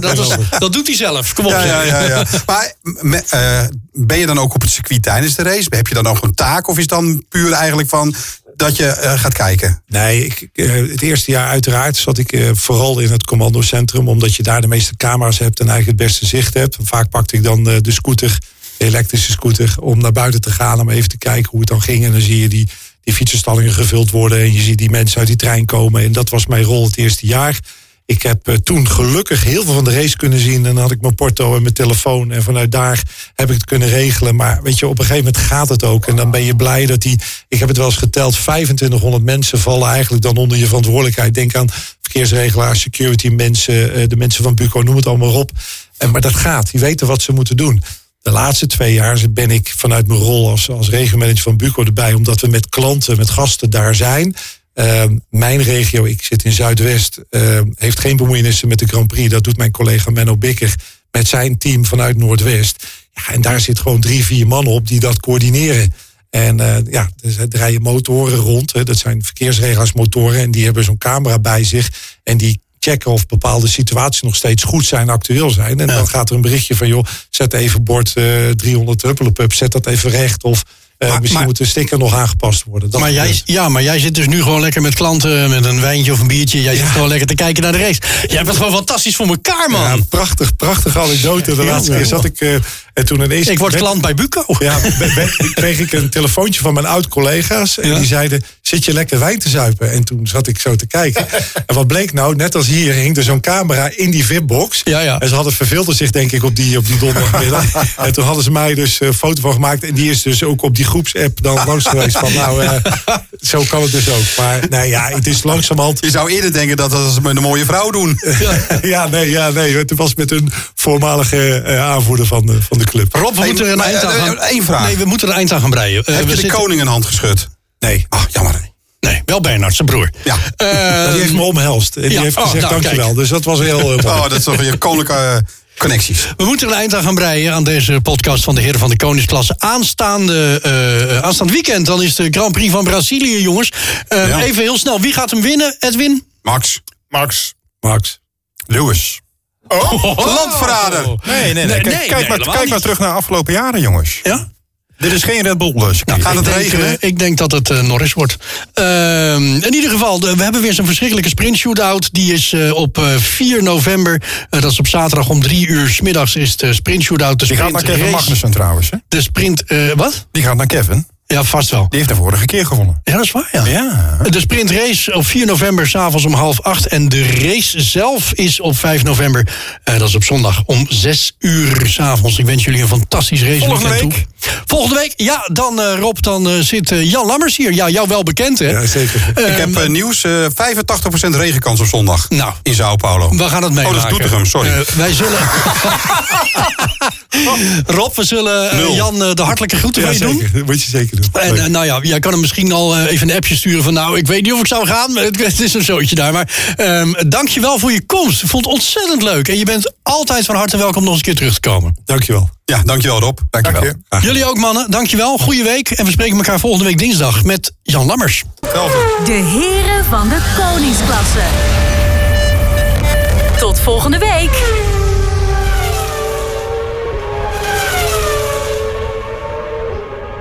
dat, is- dat doet hij zelf. Kom op. Ja, ja, ja, ja. Maar me- eh, ben je dan ook op het circuit tijdens de race? Heb je dan ook een taak? Of is dan puur eigenlijk van dat je eh, gaat kijken? Nee, ik, eh, het eerste jaar uiteraard zat ik eh, vooral in het commandocentrum. Omdat je daar de meeste camera's hebt en eigenlijk het beste zicht hebt. Vaak pakte ik dan de scooter, de elektrische scooter, om naar buiten te gaan. Om even te kijken hoe het dan ging. En dan zie je die, die fietsenstallingen gevuld worden. En je ziet die mensen uit die trein komen. En dat was mijn rol het eerste jaar. Ik heb eh, toen gelukkig heel veel van de race kunnen zien. En dan had ik mijn porto en mijn telefoon. En vanuit daar heb ik het kunnen regelen. Maar weet je, op een gegeven moment gaat het ook. En dan ben je blij dat die. Ik heb het wel eens geteld. 2500 mensen vallen eigenlijk dan onder je verantwoordelijkheid. Denk aan verkeersregelaars, security mensen. eh, De mensen van Buco, noem het allemaal op. Maar dat gaat. Die weten wat ze moeten doen. De laatste twee jaar ben ik vanuit mijn rol als, als regiomanager van Buco erbij. Omdat we met klanten, met gasten daar zijn. Ehm, mijn regio, ik zit in Zuidwest, ehm, heeft geen bemoeienissen met de Grand Prix. Dat doet mijn collega Menno Bikker met zijn team vanuit Noordwest. Ja, en daar zit gewoon drie, vier mannen op die dat coördineren. En eh, ja, er draaien motoren rond. Hè. Dat zijn verkeersregelaars En die hebben zo'n camera bij zich. En die checken of bepaalde situaties nog steeds goed zijn, actueel zijn. En dan gaat er een berichtje van, joh, zet even bord eh 300 huppelepup, zet dat even recht. Of eh, Maar- misschien maar- moet de sticker nog aangepast worden. Dat Maar jij, ja, maar jij zit dus nu gewoon lekker met klanten, met een wijntje of een biertje. Jij zit gewoon lekker te kijken naar de race. Jij het gewoon fantastisch voor elkaar, man. Ja, prachtig, prachtige anekdote. De Ja, laatste keer zat ik... eh, en toen ineens... ik word klant bij Buco. Ja, be- be- kreeg ik een telefoontje van mijn oud-collega's. En die zeiden, zit je lekker wijn te zuipen? En toen zat ik zo te kijken. En wat bleek nou? Net als hier hing er zo'n camera in die VIP-box. Ja, ja. En ze hadden verveelde zich denk ik op die, op die donderdagmiddag. en toen hadden ze mij dus een foto van gemaakt. En die is dus ook op die groepsapp dan langs geweest. Van nou, eh, zo kan het dus ook. Maar nee, ja, het is langzamerhand... Je zou eerder denken dat dat ze met een mooie vrouw doen. Ja, nee, ja, nee. Het was met een voormalige eh, aanvoerder van de, van de club. Rob, we Hey, moeten er een eind aan eh, gaan. één vraag. Nee, we moeten er een eind aan gaan breien. Eh, Heb we je de zitten- koning een hand geschud? Nee. Ach, jammer. Nee, wel Bernard, zijn broer. Ja. Eh, die heeft me omhelst. En die ja, heeft oh, gezegd nou, dankjewel. kijk. Dus dat was heel... Oh, dat is toch je koninklijke connecties. We moeten er een eind aan gaan breien aan deze podcast van de Heren van de Koningsklasse. Aanstaande, eh, aanstaand weekend, dan is de Grand Prix van Brazilië, jongens. Eh, Ja. Even heel snel, wie gaat hem winnen, Edwin? Max. Max. Max. Lewis. Landverrader. Nee, nee, nee. Nee, Kijk, nee, kijk, nee, maar, kijk maar terug naar afgelopen jaren, jongens. Ja? Dit is geen Red Bull dus. Nou, gaat het ik denk, regenen? eh, ik denk dat het eh, Norris wordt. Ehm, in ieder geval, we hebben weer zo'n verschrikkelijke sprint shootout. Die is eh, op eh, 4 november. Dat is op zaterdag om 3 uur 's middags is de sprint shootout. De Die gaat sprint naar Kevin race. Magnussen trouwens. Hè? De sprint, wat? Die gaat naar Kevin. Ja, vast wel. Die heeft de vorige keer gewonnen. Ja, dat is waar, ja. Ja. De sprintrace op 4 november s'avonds om half 8. En de race zelf is op 5 november. eh, dat is op zondag om 6 uur s'avonds. Ik wens jullie een fantastisch race Volgende week? toe. Volgende week, ja, dan eh, Rob, dan eh, zit Jan Lammers hier. Ja, jou wel bekend, hè? Ja, zeker. Ehm, Ik heb eh, nieuws, eh 85% regenkans op zondag Nou. in Sao Paulo. We gaan het Oh, meemaken. dat is Doetinchem, sorry. Wij zullen... Rob, we zullen. Jan de hartelijke groeten Ja, van je doen. zeker. Dat moet je zeker. En eh, nou ja, jij kan hem misschien al eh, even een appje sturen van... nou, ik weet niet of ik zou gaan, maar het, het is een zootje daar. Maar ehm dank je wel voor je komst. Ik vond het ontzettend leuk. En je bent altijd van harte welkom nog eens een keer terug te komen. Dankjewel. Ja, dankjewel Rob. Dankjewel. Dank je. Jullie ook, mannen. Dankjewel. Goeie week. En we spreken elkaar volgende week dinsdag met Jan Lammers. De heren van de koningsklasse. Tot volgende week.